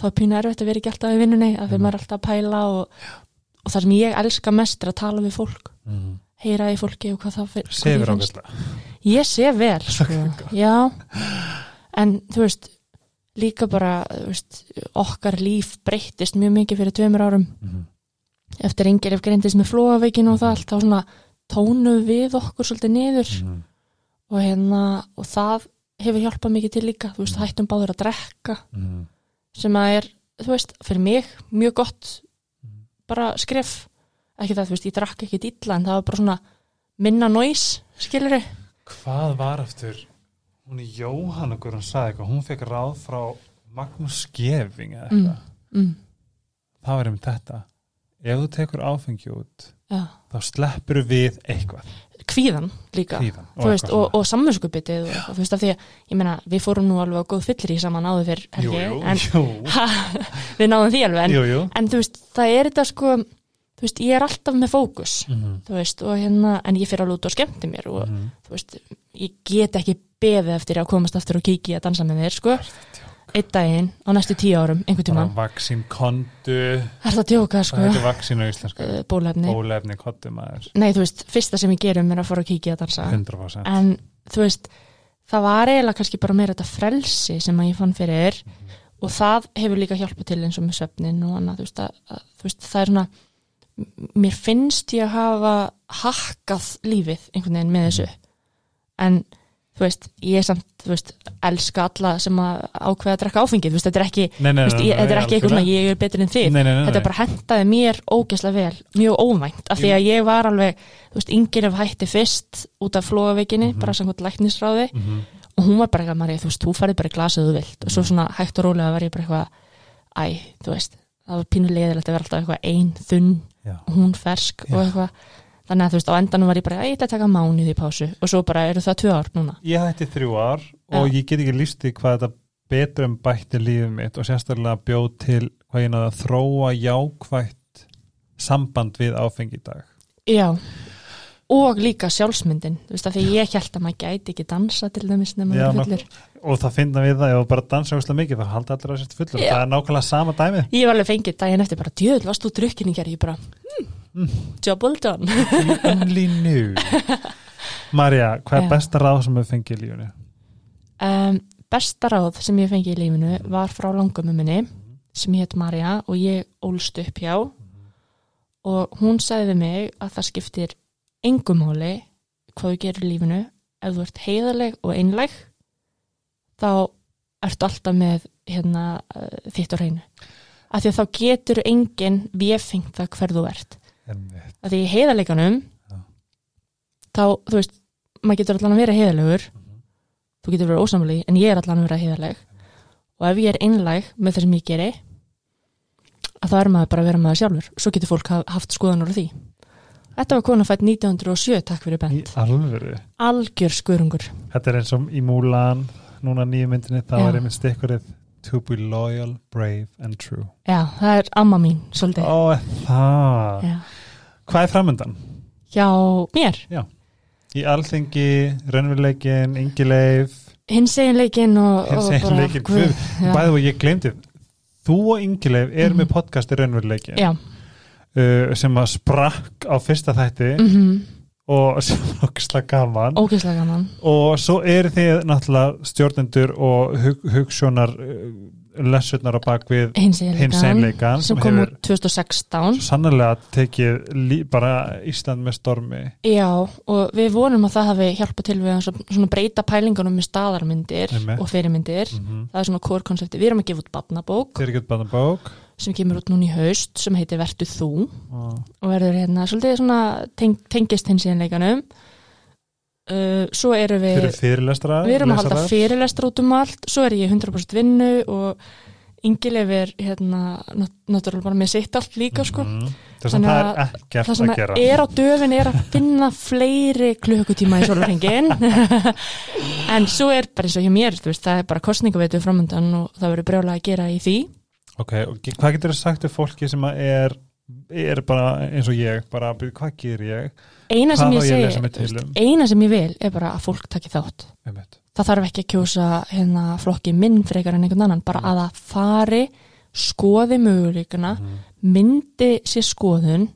þá er pínu erfitt að vera ekki alltaf í vinnunni að Mhm. maður alltaf að pæla og, og það sem ég elska mest er að tala við fólk Mm. heyra í fólki og hvað það finnst. ágætlega ég sé vel sko. já en þú veist líka bara þú veist, okkar líf breyttist mjög mikið fyrir tveimur árum Mhm. Eftir engir ef greindist með flóaveikin og það allt þá svona tónum við okkur svolítið niður Mhm. og hérna og það hefur hjálpað mikið til líka þú veist, hættum báður að drekka Mhm. sem að er, þú veist, fyrir mig mjög gott Mhm. bara skref ekki það, þú veist, ég drakk ekki illa en það var bara svona minna noise skilur þau, Hvað var eftir hún er Jóhanna Guðrún sagði eitthvað, hún fekk ráð frá Magnús Skeving eða Mm. eitthvað mm, það var um þetta ef þú tekur áfengi út já. þá sleppur við eitthvað. Kvíðan líka. Kvíðan þú veist, og, og samvinskupitið og, og þú veist, af því að, ég meina, við fórum nú alveg á góð fyllir í saman áður fyrr jú, jú, en jú, við náðum því alveg en, en þú veist, það er þetta sko þú veist, ég er alltaf með fókus Mhm. þú veist, og hérna, en ég fyrir alveg út og skemmti mér og Mhm. þú veist, ég get ekki beðið eftir að komast aftur og kíkja að dansa með þér, sko einn daginn á næstu tíu árum, einhvern bara tímann. vaksín kondu er að djóka, sko, heitir vaksín á íslensku? uh, bólefni. Bólefni kondu maður. Nei, þú veist, fyrsta sem ég gerum er að fara og kíkja að dansa. 100% en þú veist, það var eiginlega kannski bara meira þetta frelsi sem að ég fann fyrir. Og það hefur líka hjálpað til eins og með svefnin og annað, þú veist, að, að, þú veist það er svona mér finnst ég að hafa hakkað lífið einhvern veginn með þessu. En þú veist, ég er samt, þú veist elska alla sem að ákveða að drekka áfengið, þú veist, þetta er ekki, nei, nei, veist, ég, þetta er ekki eitthvað svona ég er betur en þið, nei, nei, nei, þetta bara hendaði mér ógeðslega vel, mjög óvænt af því að ég var alveg, þú veist, yngir ef hætti fyrst út af flóaveikinni Mhm. bara samkvæmt læknisráði. Mm -hmm. og hún var bara eitthvað, Marja, þú veist, þú færði bara í glasið þú vilt. Og svo svona hægt og rólega var ég bara eitthvað æ, þú veist, það var pínu leiðilegt að vera alltaf eitthvað ein, þunn hún fersk og eitthvað þannig að þú veist, á endanum var ég bara, ég ætla að taka mánuð í pásu. Og svo bara eru það tvö ár núna? Ég hætti þrjú ár og Já. ég get ekki lísti hvað þetta betur um bætti lífið mitt og sérstaklega bjóð til hvað ég náða að þróa jákvætt samband við áfengi í dag. Já, og líka sjálfsmyndin þú veist að því ég held að maður gæti ekki dansa til dæmis nema Já, maður er fullur og það finna við það, ef þú bara dansa úslega mikið þá halda allir að sérst fullur, það er nákvæmlega sama dæmi ég var alveg fengið daginn eftir bara djöðl varst þú drukkin í gerð ég bara hmm, job well done only knew Marja, hvað er besta ráð sem við fengið í lífunni? um, besta ráð sem ég fengi í lífinu var frá langömmu minni sem hétt Marja og ég ólst upp hjá. Og hún sagði við mig að það skiptir engum máli hvað þú gerir í lífinu. Ef þú ert heiðarleg og einlæg þá ertu alltaf með hérna, uh, þitt á hreinu. Af því að þá getur enginn véfengt það hver þú ert. Af því í heiðarleikanum Já. þá, þú veist, maður getur allan að vera heiðarlegur. Þú getur verið ósamlega en ég er allan að vera heiðarleg. Og ef ég er einlæg með það sem ég geri að þá er maður bara að vera maður sjálfur. Svo getur fólk haf- haft skoðanur á því Þetta var kona fætt 1907, takk fyrir Í bent alvöru? Algjör skurungur Þetta er eins og í Múlan núna nýju myndinni, það Já. var einmitt stikkurinn To be loyal, brave and true. Já, það er amma mín, svolítið. Ó, það? Já. Hvað er framöndan? Hjá mér, Í alþingi, raunveruleikin, yngileif hins eiginleikin og, hins og bara- einleikin Guð, já. Bæði og ég glemdi Þú og yngileif er Mhm. með podcast í raunveruleikin Já, uh, sem að sprakk á fyrsta þætti mm og sem var okkislega gaman. Ógeðslega gaman. Og svo eru þið náttúrulega stjórnendur og hug, hugsjónar uh, lessurnar á bakvið Hins einleikan sem kom út 2016 svo sannlega tekið lí, bara Ísland með stormi. Já, og við vonum að það hafi hjálpað til við að breyta pælingunum með staðarmyndir Einmitt. og fyrirmyndir. Mm -hmm. það er svona core koncepti, við erum að gefa út barnabók Sem kemur út núna í haust sem heitir Vertu þú. Og og verður hérna svolítið svona teng, tengist hins einleikanum uh, svo erum við fyrirlestra við erum að halda lesarar. fyrirlestur út um allt. Svo er ég 100% vinnu og Ingileif er hérna náttúrulega bara með sitt allt líka sko. Það sem Þannig það að er ekkert það sem að gera. er á döfin er að finna fleiri klukkutíma í sólurhengin en svo er bara eins og hjá mér veist, það er bara kostningaveitu framöndan og það verður brjóla að gera í því ok, og hvað getur þú sagt til fólki sem er er bara eins og ég bara, hvað ger ég eina sem ég ég segi, um? eina sem ég vil er bara að fólk taki þátt Einmitt. það þarf ekki að kjósa hérna, flokki minn frekar en einhvern annan bara að það fari skoði möguleikana Mhm. myndi sér skoðun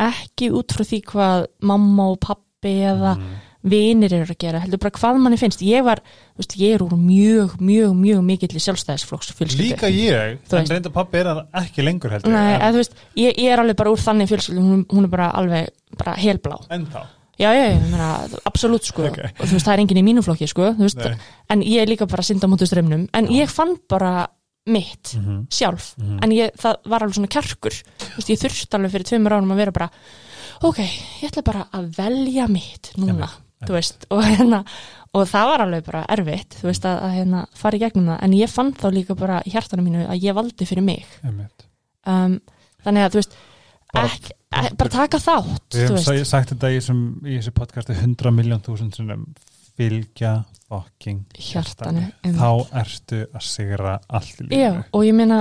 ekki út frá því hvað mamma og pappi eða Mhm. Vinir eru að gera, heldur bara hvað manni finnst. Ég var, þú veist, ég er úr mjög, mjög, mjög mikill í sjálfstæðisflokks fjölskyldu. Líka ég, en reynda pappi er hann ekki lengur heldur Nei, en, eða, þú veist, ég, ég er alveg bara úr þannig fjölskyldu hún, hún er bara alveg, bara helblá. En þá? Já, já, ég meina, absolutt sko. Ok. og þú veist, það er enginn í mínu flokki sko þú veist, Nei. en ég er líka bara synda mútu strömmnum en Já. ég fann bara mitt Mhm. sjálf, Mhm. en ég, það var alveg svona kjarkur. Þú veist, ég þurfti alveg fyrir tveimur árum að vera bara ok, ég ætla bara að velja mitt núna, þú veist og, hérna, og það var alveg bara erfitt þú veist, að, að hérna, fara í gegnum það. En ég fann þá líka bara í hjartanum mínu að ég valdi fyrir mig. Um, þannig að, þú veist Bara- ekki, ekki, bara taka þátt Við hefum sagt, þetta í, þessum, í þessu podcasti 100 miljón þúsund sinnum. Fylgja fucking Hjartanu, þá ertu að sigra allt í Já, lífinu og ég meina,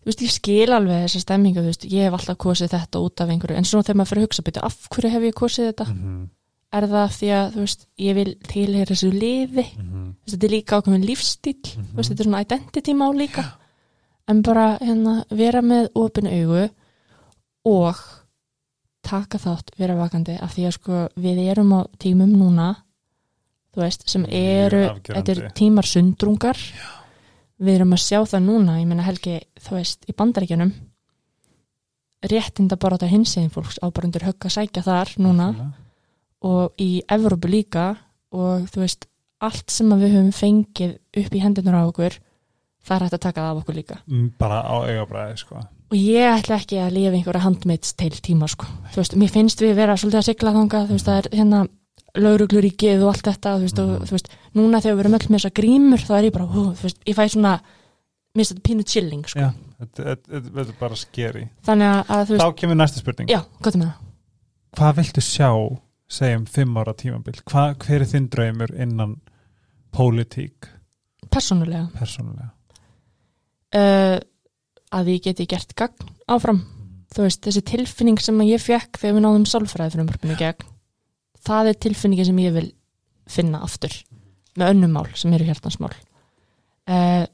þú veist, ég skil alveg þessa stemmingu, þú veist, ég hef alltaf kosið þetta út af einhverju, en svona þegar maður fyrir að hugsa byrju, af hverju hef ég kosið þetta? Mhm, Er það því að, þú veist, ég vil tilheyra þessu mhm, þú veist, þetta er líka ákveðin lífstíl, Mhm. þú veist, þetta er svona identity mál líka, en bara, hérna, vera með opin augu og taka þátt, vera vakandi, af því að, sko, við erum á tímum núna, þú veist, sem eru, afgerandi. þetta er tímar sundrungar, við erum að sjá það núna, ég meina Helgi, þú veist, í bandaríkjunum réttinda bara á þetta hinsegin fólks á bara undir högg að sækja þar núna og í Evrópu líka og þú veist, allt sem við höfum fengið upp í hendunar á okkur það er hægt að taka það af okkur líka Mm, bara á augabræði sko. og ég ætla ekki að lifa einhverja handmaids til tíma sko, þú veist, mér finnst við vera svolítið að sigla þangað, þú veist, það er hérna laurugluríkið og allt þetta þú veist, Mhm. og, þú veist, núna þegar við erum öll með þessa grímur þá er ég bara, hú, þú veist, ég fæ svona minnst þetta pínu chilling, sko Já, þetta verður bara skeri þannig að, að Þá kemur næsta spurning já, er? Hvað viltu sjá, segjum, fimm ára tímabil. Hvað, hver er þinn draumur innan pólitík? Persónulega. Persónulega. Uh, að ég geti gert gagn áfram. Þú veist, þessi tilfinning sem ég fekk þegar við náðum sálfræði í gegn það er tilfinningi sem ég vil finna aftur með önnum mál sem eru hjartansmál uh,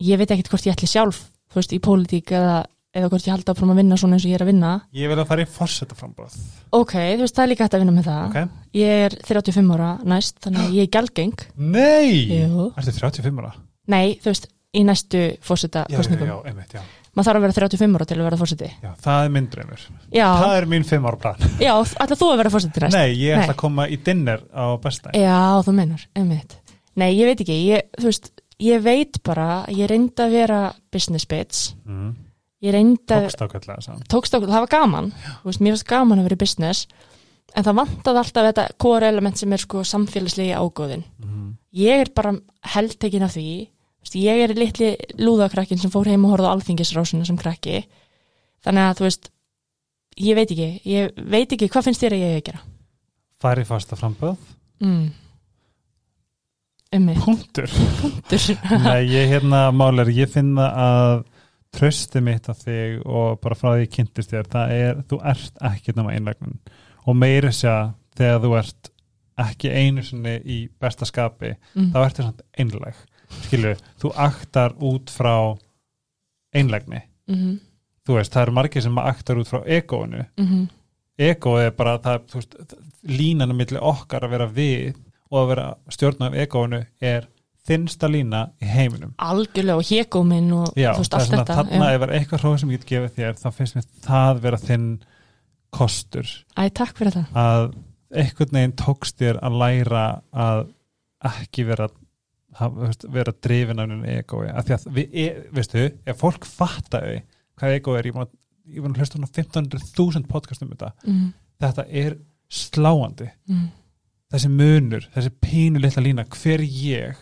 ég veit ekkert hvort ég ætli sjálf þú veist, í pólitík eða, eða hvort ég halda áfram að vinna svona eins og ég er að vinna Ég vil að fara í fórseta frambóð ok, þú veist, það er líka hægt að vinna með það Ok. ég er 35 ára næst þannig að ég er gjaldgeng Nei! Jú. Ertu 35 ára? nei, þú veist, í næstu fórseta Já, já, kostningum, já, einmitt, já. maður þarf að vera 35 ára til að vera fórseti já Það er minn draumur já, Það er mín 5 ára plan já, ætla þú að vera fórseti næst Nei, ég ætla að koma í dinner á besta Já, þú meinar, einmitt. Nei, ég veit ekki, ég, þú veist, ég veit bara, ég reyndi að vera business bitch, mm. Ég reyndi að, Tókst ákveðlega það var gaman, veist, mér varst gaman að vera í business, en það vantaði alltaf þetta core element sem er sko samfélagslegi ágóðin. mm. Ég er bara heldtekin af því, veist, ég er litli lúðakrakkin sem fór heim og horfði á alþingisrásuna sem krakki, þannig að, þú veist, ég veit ekki, ég veit ekki, hvað finnst þér að ég eigi að gera? Fari í fasta frambóð Mm. Ummi, Punktur punktur. Nei, ég hérna málar, ég finna að trösti mitt af þig og bara frá því ég kynntist þér, það er þú ert ekki náma einlægnin. Og meiri sér þegar þú ert ekki einu sinni í besta skapi Mm. þá ertu samt einlæg. Skilju, þú aktar út frá einlægni. Mhm, þú veist, það eru margir sem aktar út frá egóinu. Mhm. ego er bara það, þú veist, línanum milli okkar að vera við og að vera stjórn af egóinu er þinnsta lína í heiminum. Algjörlega og hégóminn og Já, þú veist það allt þetta þarna já. ef er eitthvað hróð sem ég get gefið þér þá finnst mér það vera þinn kostur. Æ, takk fyrir það. Að einhvern veginn tókst þér að læra að ekki vera veist, vera drifin af einu egói af því að við, e, veistu, ef fólk fattaði hvað egó er, ég var að hlusta svona 15.000 podcast um þetta. Mm, þetta er sláandi. Mm, þessi munur, þessi pínu litla lína hver er ég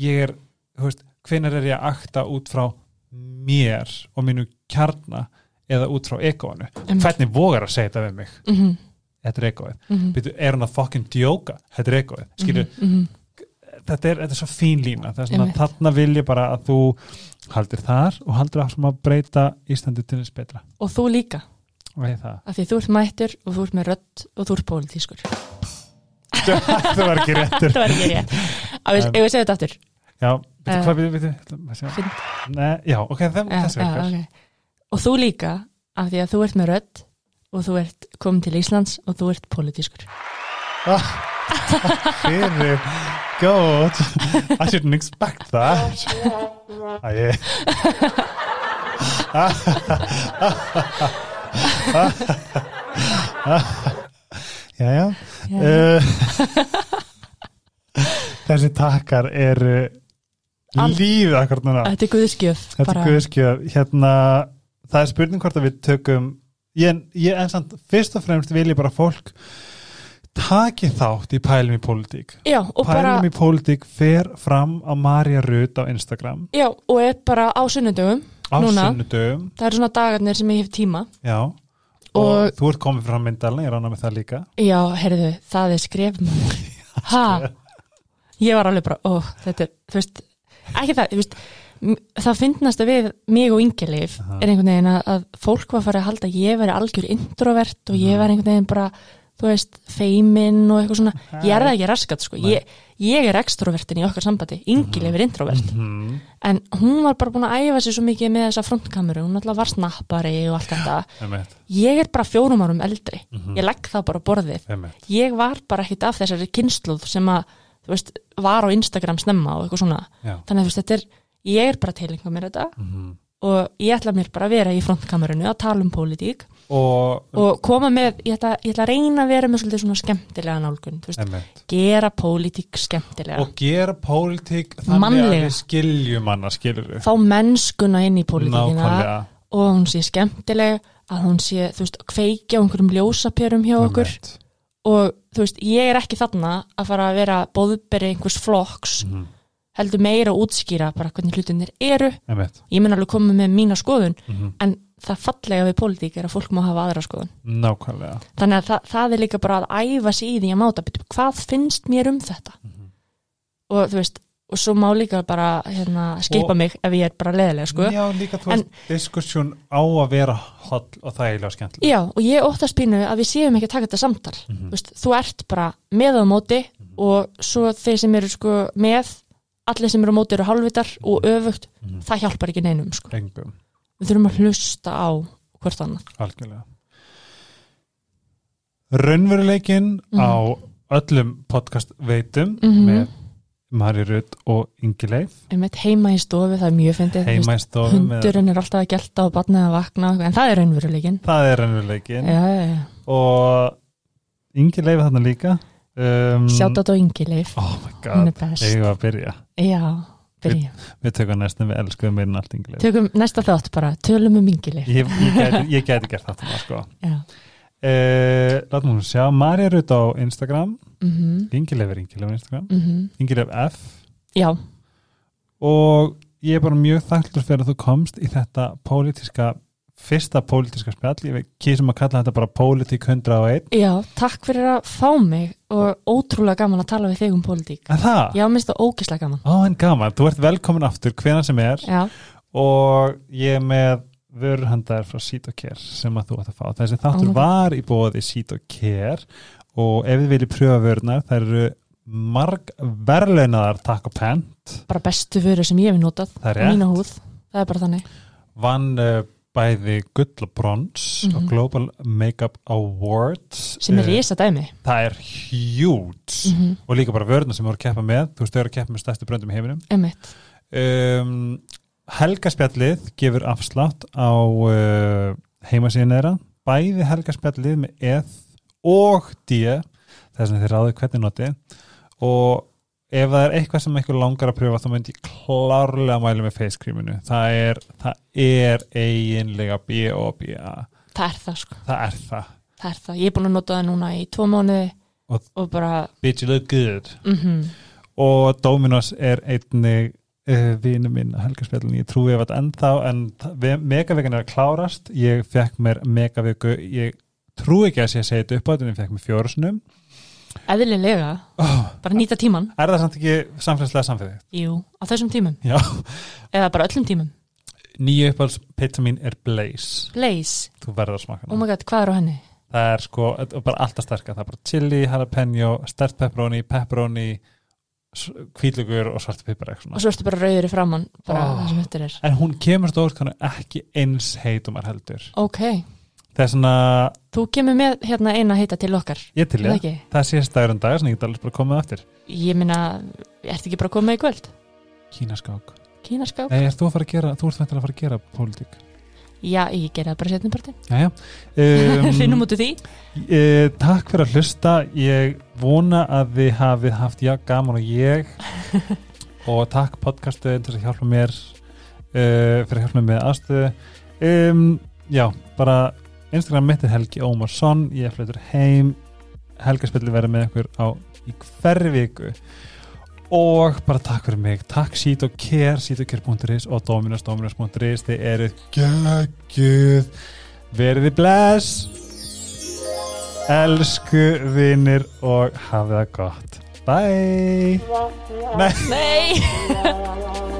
ég er, þú veist, hvenar er ég að akta út frá mér og mínu kjarna eða út frá egóinu, Einmitt. hvernig vogar að segja þetta við mig, mhm, þetta er egóið mhm, Býtu, er hann að fucking djóka, þetta er skilur, mhm, mhm. þetta, er, þetta er svo fín lína. Það er svona, þarna vil ég bara að þú haldir þar og haldir að, að breyta Íslandi til þess betra. Og þú líka, af því þú ert mættur og þú ert með rödd og þú ert pólitískur. Það var ekki réttur. Það var ekki rétt. Að við, Um, um, segja þetta aftur já, býtu, Eh, hvað Finn- Nei, já, ok, það, Já, þess já, vegar ok. og þú líka af því að þú ert með rödd og þú ert komin til Íslands og þú ert pólitískur. Fyrir góð I shouldn't expect that. Já Já. uh, þessi takkar eru Núna. Þetta er guðskjöf þetta er guðskjöf hérna, það er spurning hvort að við tökum ég, ég en samt, fyrst og fremst vil ég bara fólk taki þátt í pælum í pólitík. Já, og bara, pælum í pólitík fer fram á Marja Rut á Instagram. Já, og er bara á sunnudögum á sunnudögum. Það eru svona dagarnir sem ég hef tíma. Já, og, Og- þú ert komið frá myndalina, ég rána með það líka. Já, heyrðu, það er skref maður. Ha? Ég var alveg bara, ó, þetta er, þú veist, ekki það, þú veist, það finnast að við mig og Aha. er einhvern veginn að, að fólk var farið að halda að ég veri algjör introvert og ég var einhvern veginn bara, þú veist, feimin og eitthvað svona. Ég er það ekki raskat, sko. Ég, ég er extrovertin í okkar sambandi, Ingelif er introvert. mm. En hún var bara búin að æfa sig svo mikið með þessa frontkameru, hún alltaf var snappari og allt þetta. Ég er bara fjórum árum eldri. Mhm. Ég legg það bara borðið ég var bara ekkit af þessari kynsluð sem að, veist, var á Instagram snemma og eitthvað svona, já, þannig að veist, þetta er ég er bara tilenga mér þetta mm. og ég ætla mér bara að vera í frontkamerunu að tala um pólitík og, og koma með, ég ætla, ég ætla að reyna að vera með svolítið svona skemmtilega nálgun veist, gera pólitík skemmtilega. Og gera pólitík þannig Mannlega. að við skiljum hana, við fá mennskuna inn í pólitíkina og hún sé skemmtileg að hún sé, þú veist, kveikja á einhverjum ljósapjörum hjá okkur. Einmitt. Og þú veist, ég er ekki þarna að fara að vera bóðberi einhvers flokks Mhm. heldur meira að útskýra bara hvernig hlutinir eru emmett ég mun alveg koma með mína skoðun Mhm. en það fallega við pólitík er að fólk má hafa aðra skoðun nákvæmlega þannig að það, það er líka bara að æfa sig í því að máta betur, hvað finnst mér um þetta Mhm. og þú veist, og svo má líka bara hérna, skipa Og- mig ef ég er bara leðilega sko. Já, líka þú veist, diskussjón á að vera holl og þægilega skemmtileg Já, og ég óttast pínu að við séum ekki að taka þetta samtal Mhm. Vist, þú ert bara með á móti og svo þeir sem eru sko með allir sem eru á móti eru hálfvitar og öfugt, Mhm. það hjálpar ekki neinum sko. Við þurfum að hlusta á hvort annað algjörlega Raunveruleikin Mhm. á öllum podcast veitum Mhm. með Mari Rutt og Ingi Leif. Heima í stofu, það er mjög fyndið. Hundurinn er alltaf að gelta og barnið að vakna en það er raunveruleikin það er raunveruleikin já, já, já. og Ingi Leif þarna líka. Um, sjátt á Ingileif, Oh my god, eigum við að byrja? Já, byrjum Við tökum næstum við elskuðum meirinn allt Ingi Leif. Tökum næsta þátt bara, tölum um Ingileif Ég, ég, ég gæti gert þetta sko. já, uh, Látum hún sjá. Marja Rutt á Instagram. Mhm, Ingi Leif er Ingi Leif á Instagram. Mhm. Ingi Leif F. Já, og ég er bara mjög þakklur fyrir að þú komst í þetta pólitíska fyrsta pólitíska spjall. Ég kýsum að kalla þetta bara pólitík 101 já, takk fyrir að fá mig og ótrúlega gaman að tala við þig um pólitík. Já, minnst það ógislega gaman. Á en gaman, þú ert velkomin aftur hvena sem er. Já, og ég er með vörhandar frá Sítokær sem að þú ætti að fá. Þessi þáttur var í bóði Sítokær og ef þið viljið pröfa vörnar þær eru marg verleinaðar takk og pent. Bara bestu vörur sem ég hef notað á mínu húð. Það er bara þannig. Vann uh, bæði gull og brons mm -hmm. og Global Makeup Awards. Sem er eh, ísa dæmi. Það er hjút mm -hmm. og líka bara vörna sem voru að keppa með. Þú veist þau eru að keppa með stærstu bröndum í heiminum. Emitt. Um, ehm, Helgaspjallið gefur afslátt á uh, heimasíðan þeirra. Bæði Helgaspjallið með eð og D þess að þið ráðu hvernig noti og ef það er eitthvað sem eitthvað langar að pröfa þá myndi ég klárlega að mæla með face creaminu. Það er, það er eiginlega B.O.B.A. það er það sko. Það er það. Það er það, ég er búin að nota það núna í tvo mánuði Og- og, bara bitch you look good. Mm og Dominos er einnig vinu minn að helgarspjallin ég trúi ef þetta ennþá en megavegan er að klárast. Ég fekk mér megaveku ég trúi ekki að sé að segja þetta upp á þetta en ég fekk mér fjórusunum eðlilega, oh, bara nýta tíman er það samt ekki samfélagslega samfélagi? jú, á þessum tímum, Já, eða bara öllum tímum. Nýju uppáhalds pizza mín er Blaze. Blaze, þú verður að smaka oh hana. my god, hvað er á henni? það er sko, er bara alltaf sterkar. Það er bara chili, jalapeno, stert pepperoni pepperoni, hvítlugur og svart pipar og svo ertu bara rauður í framann bara Oh. það sem en hún kemur stórt kannu ekki eins heitum er heldur ok, það svona, þú kemur með hérna eina heita til okkar ég til það ég ekki? það sé staður en dag, að ég get alveg bara komið aftur ég minna, ertu ekki bara komið í kvöld? Kínaskák, kínaskáp? nei, ert þú að fara að gera þú ert þetta að fara að gera pólitík já, ég gerði það bara Jæja, finnum um, út úr því. e, takk fyrir að hlusta. Ég vona að þið hafið haft já, gaman og ég. Og takk podcastuðin til að hjálpa mér uh, fyrir að hjálpa mér með aðstöðu. Um, já, bara Instagram mitt er Helgi Ómarsson ég flytur heim. Helgaspilli verður með ykkur á í hverju viku og bara takk fyrir mig. Takk Sít og Care, sítokare.is og Dominos, Dominos.is þið eru geggjuð. Verið bless. Elsku vinnir og hafið það gott. Bye. Nei. Nei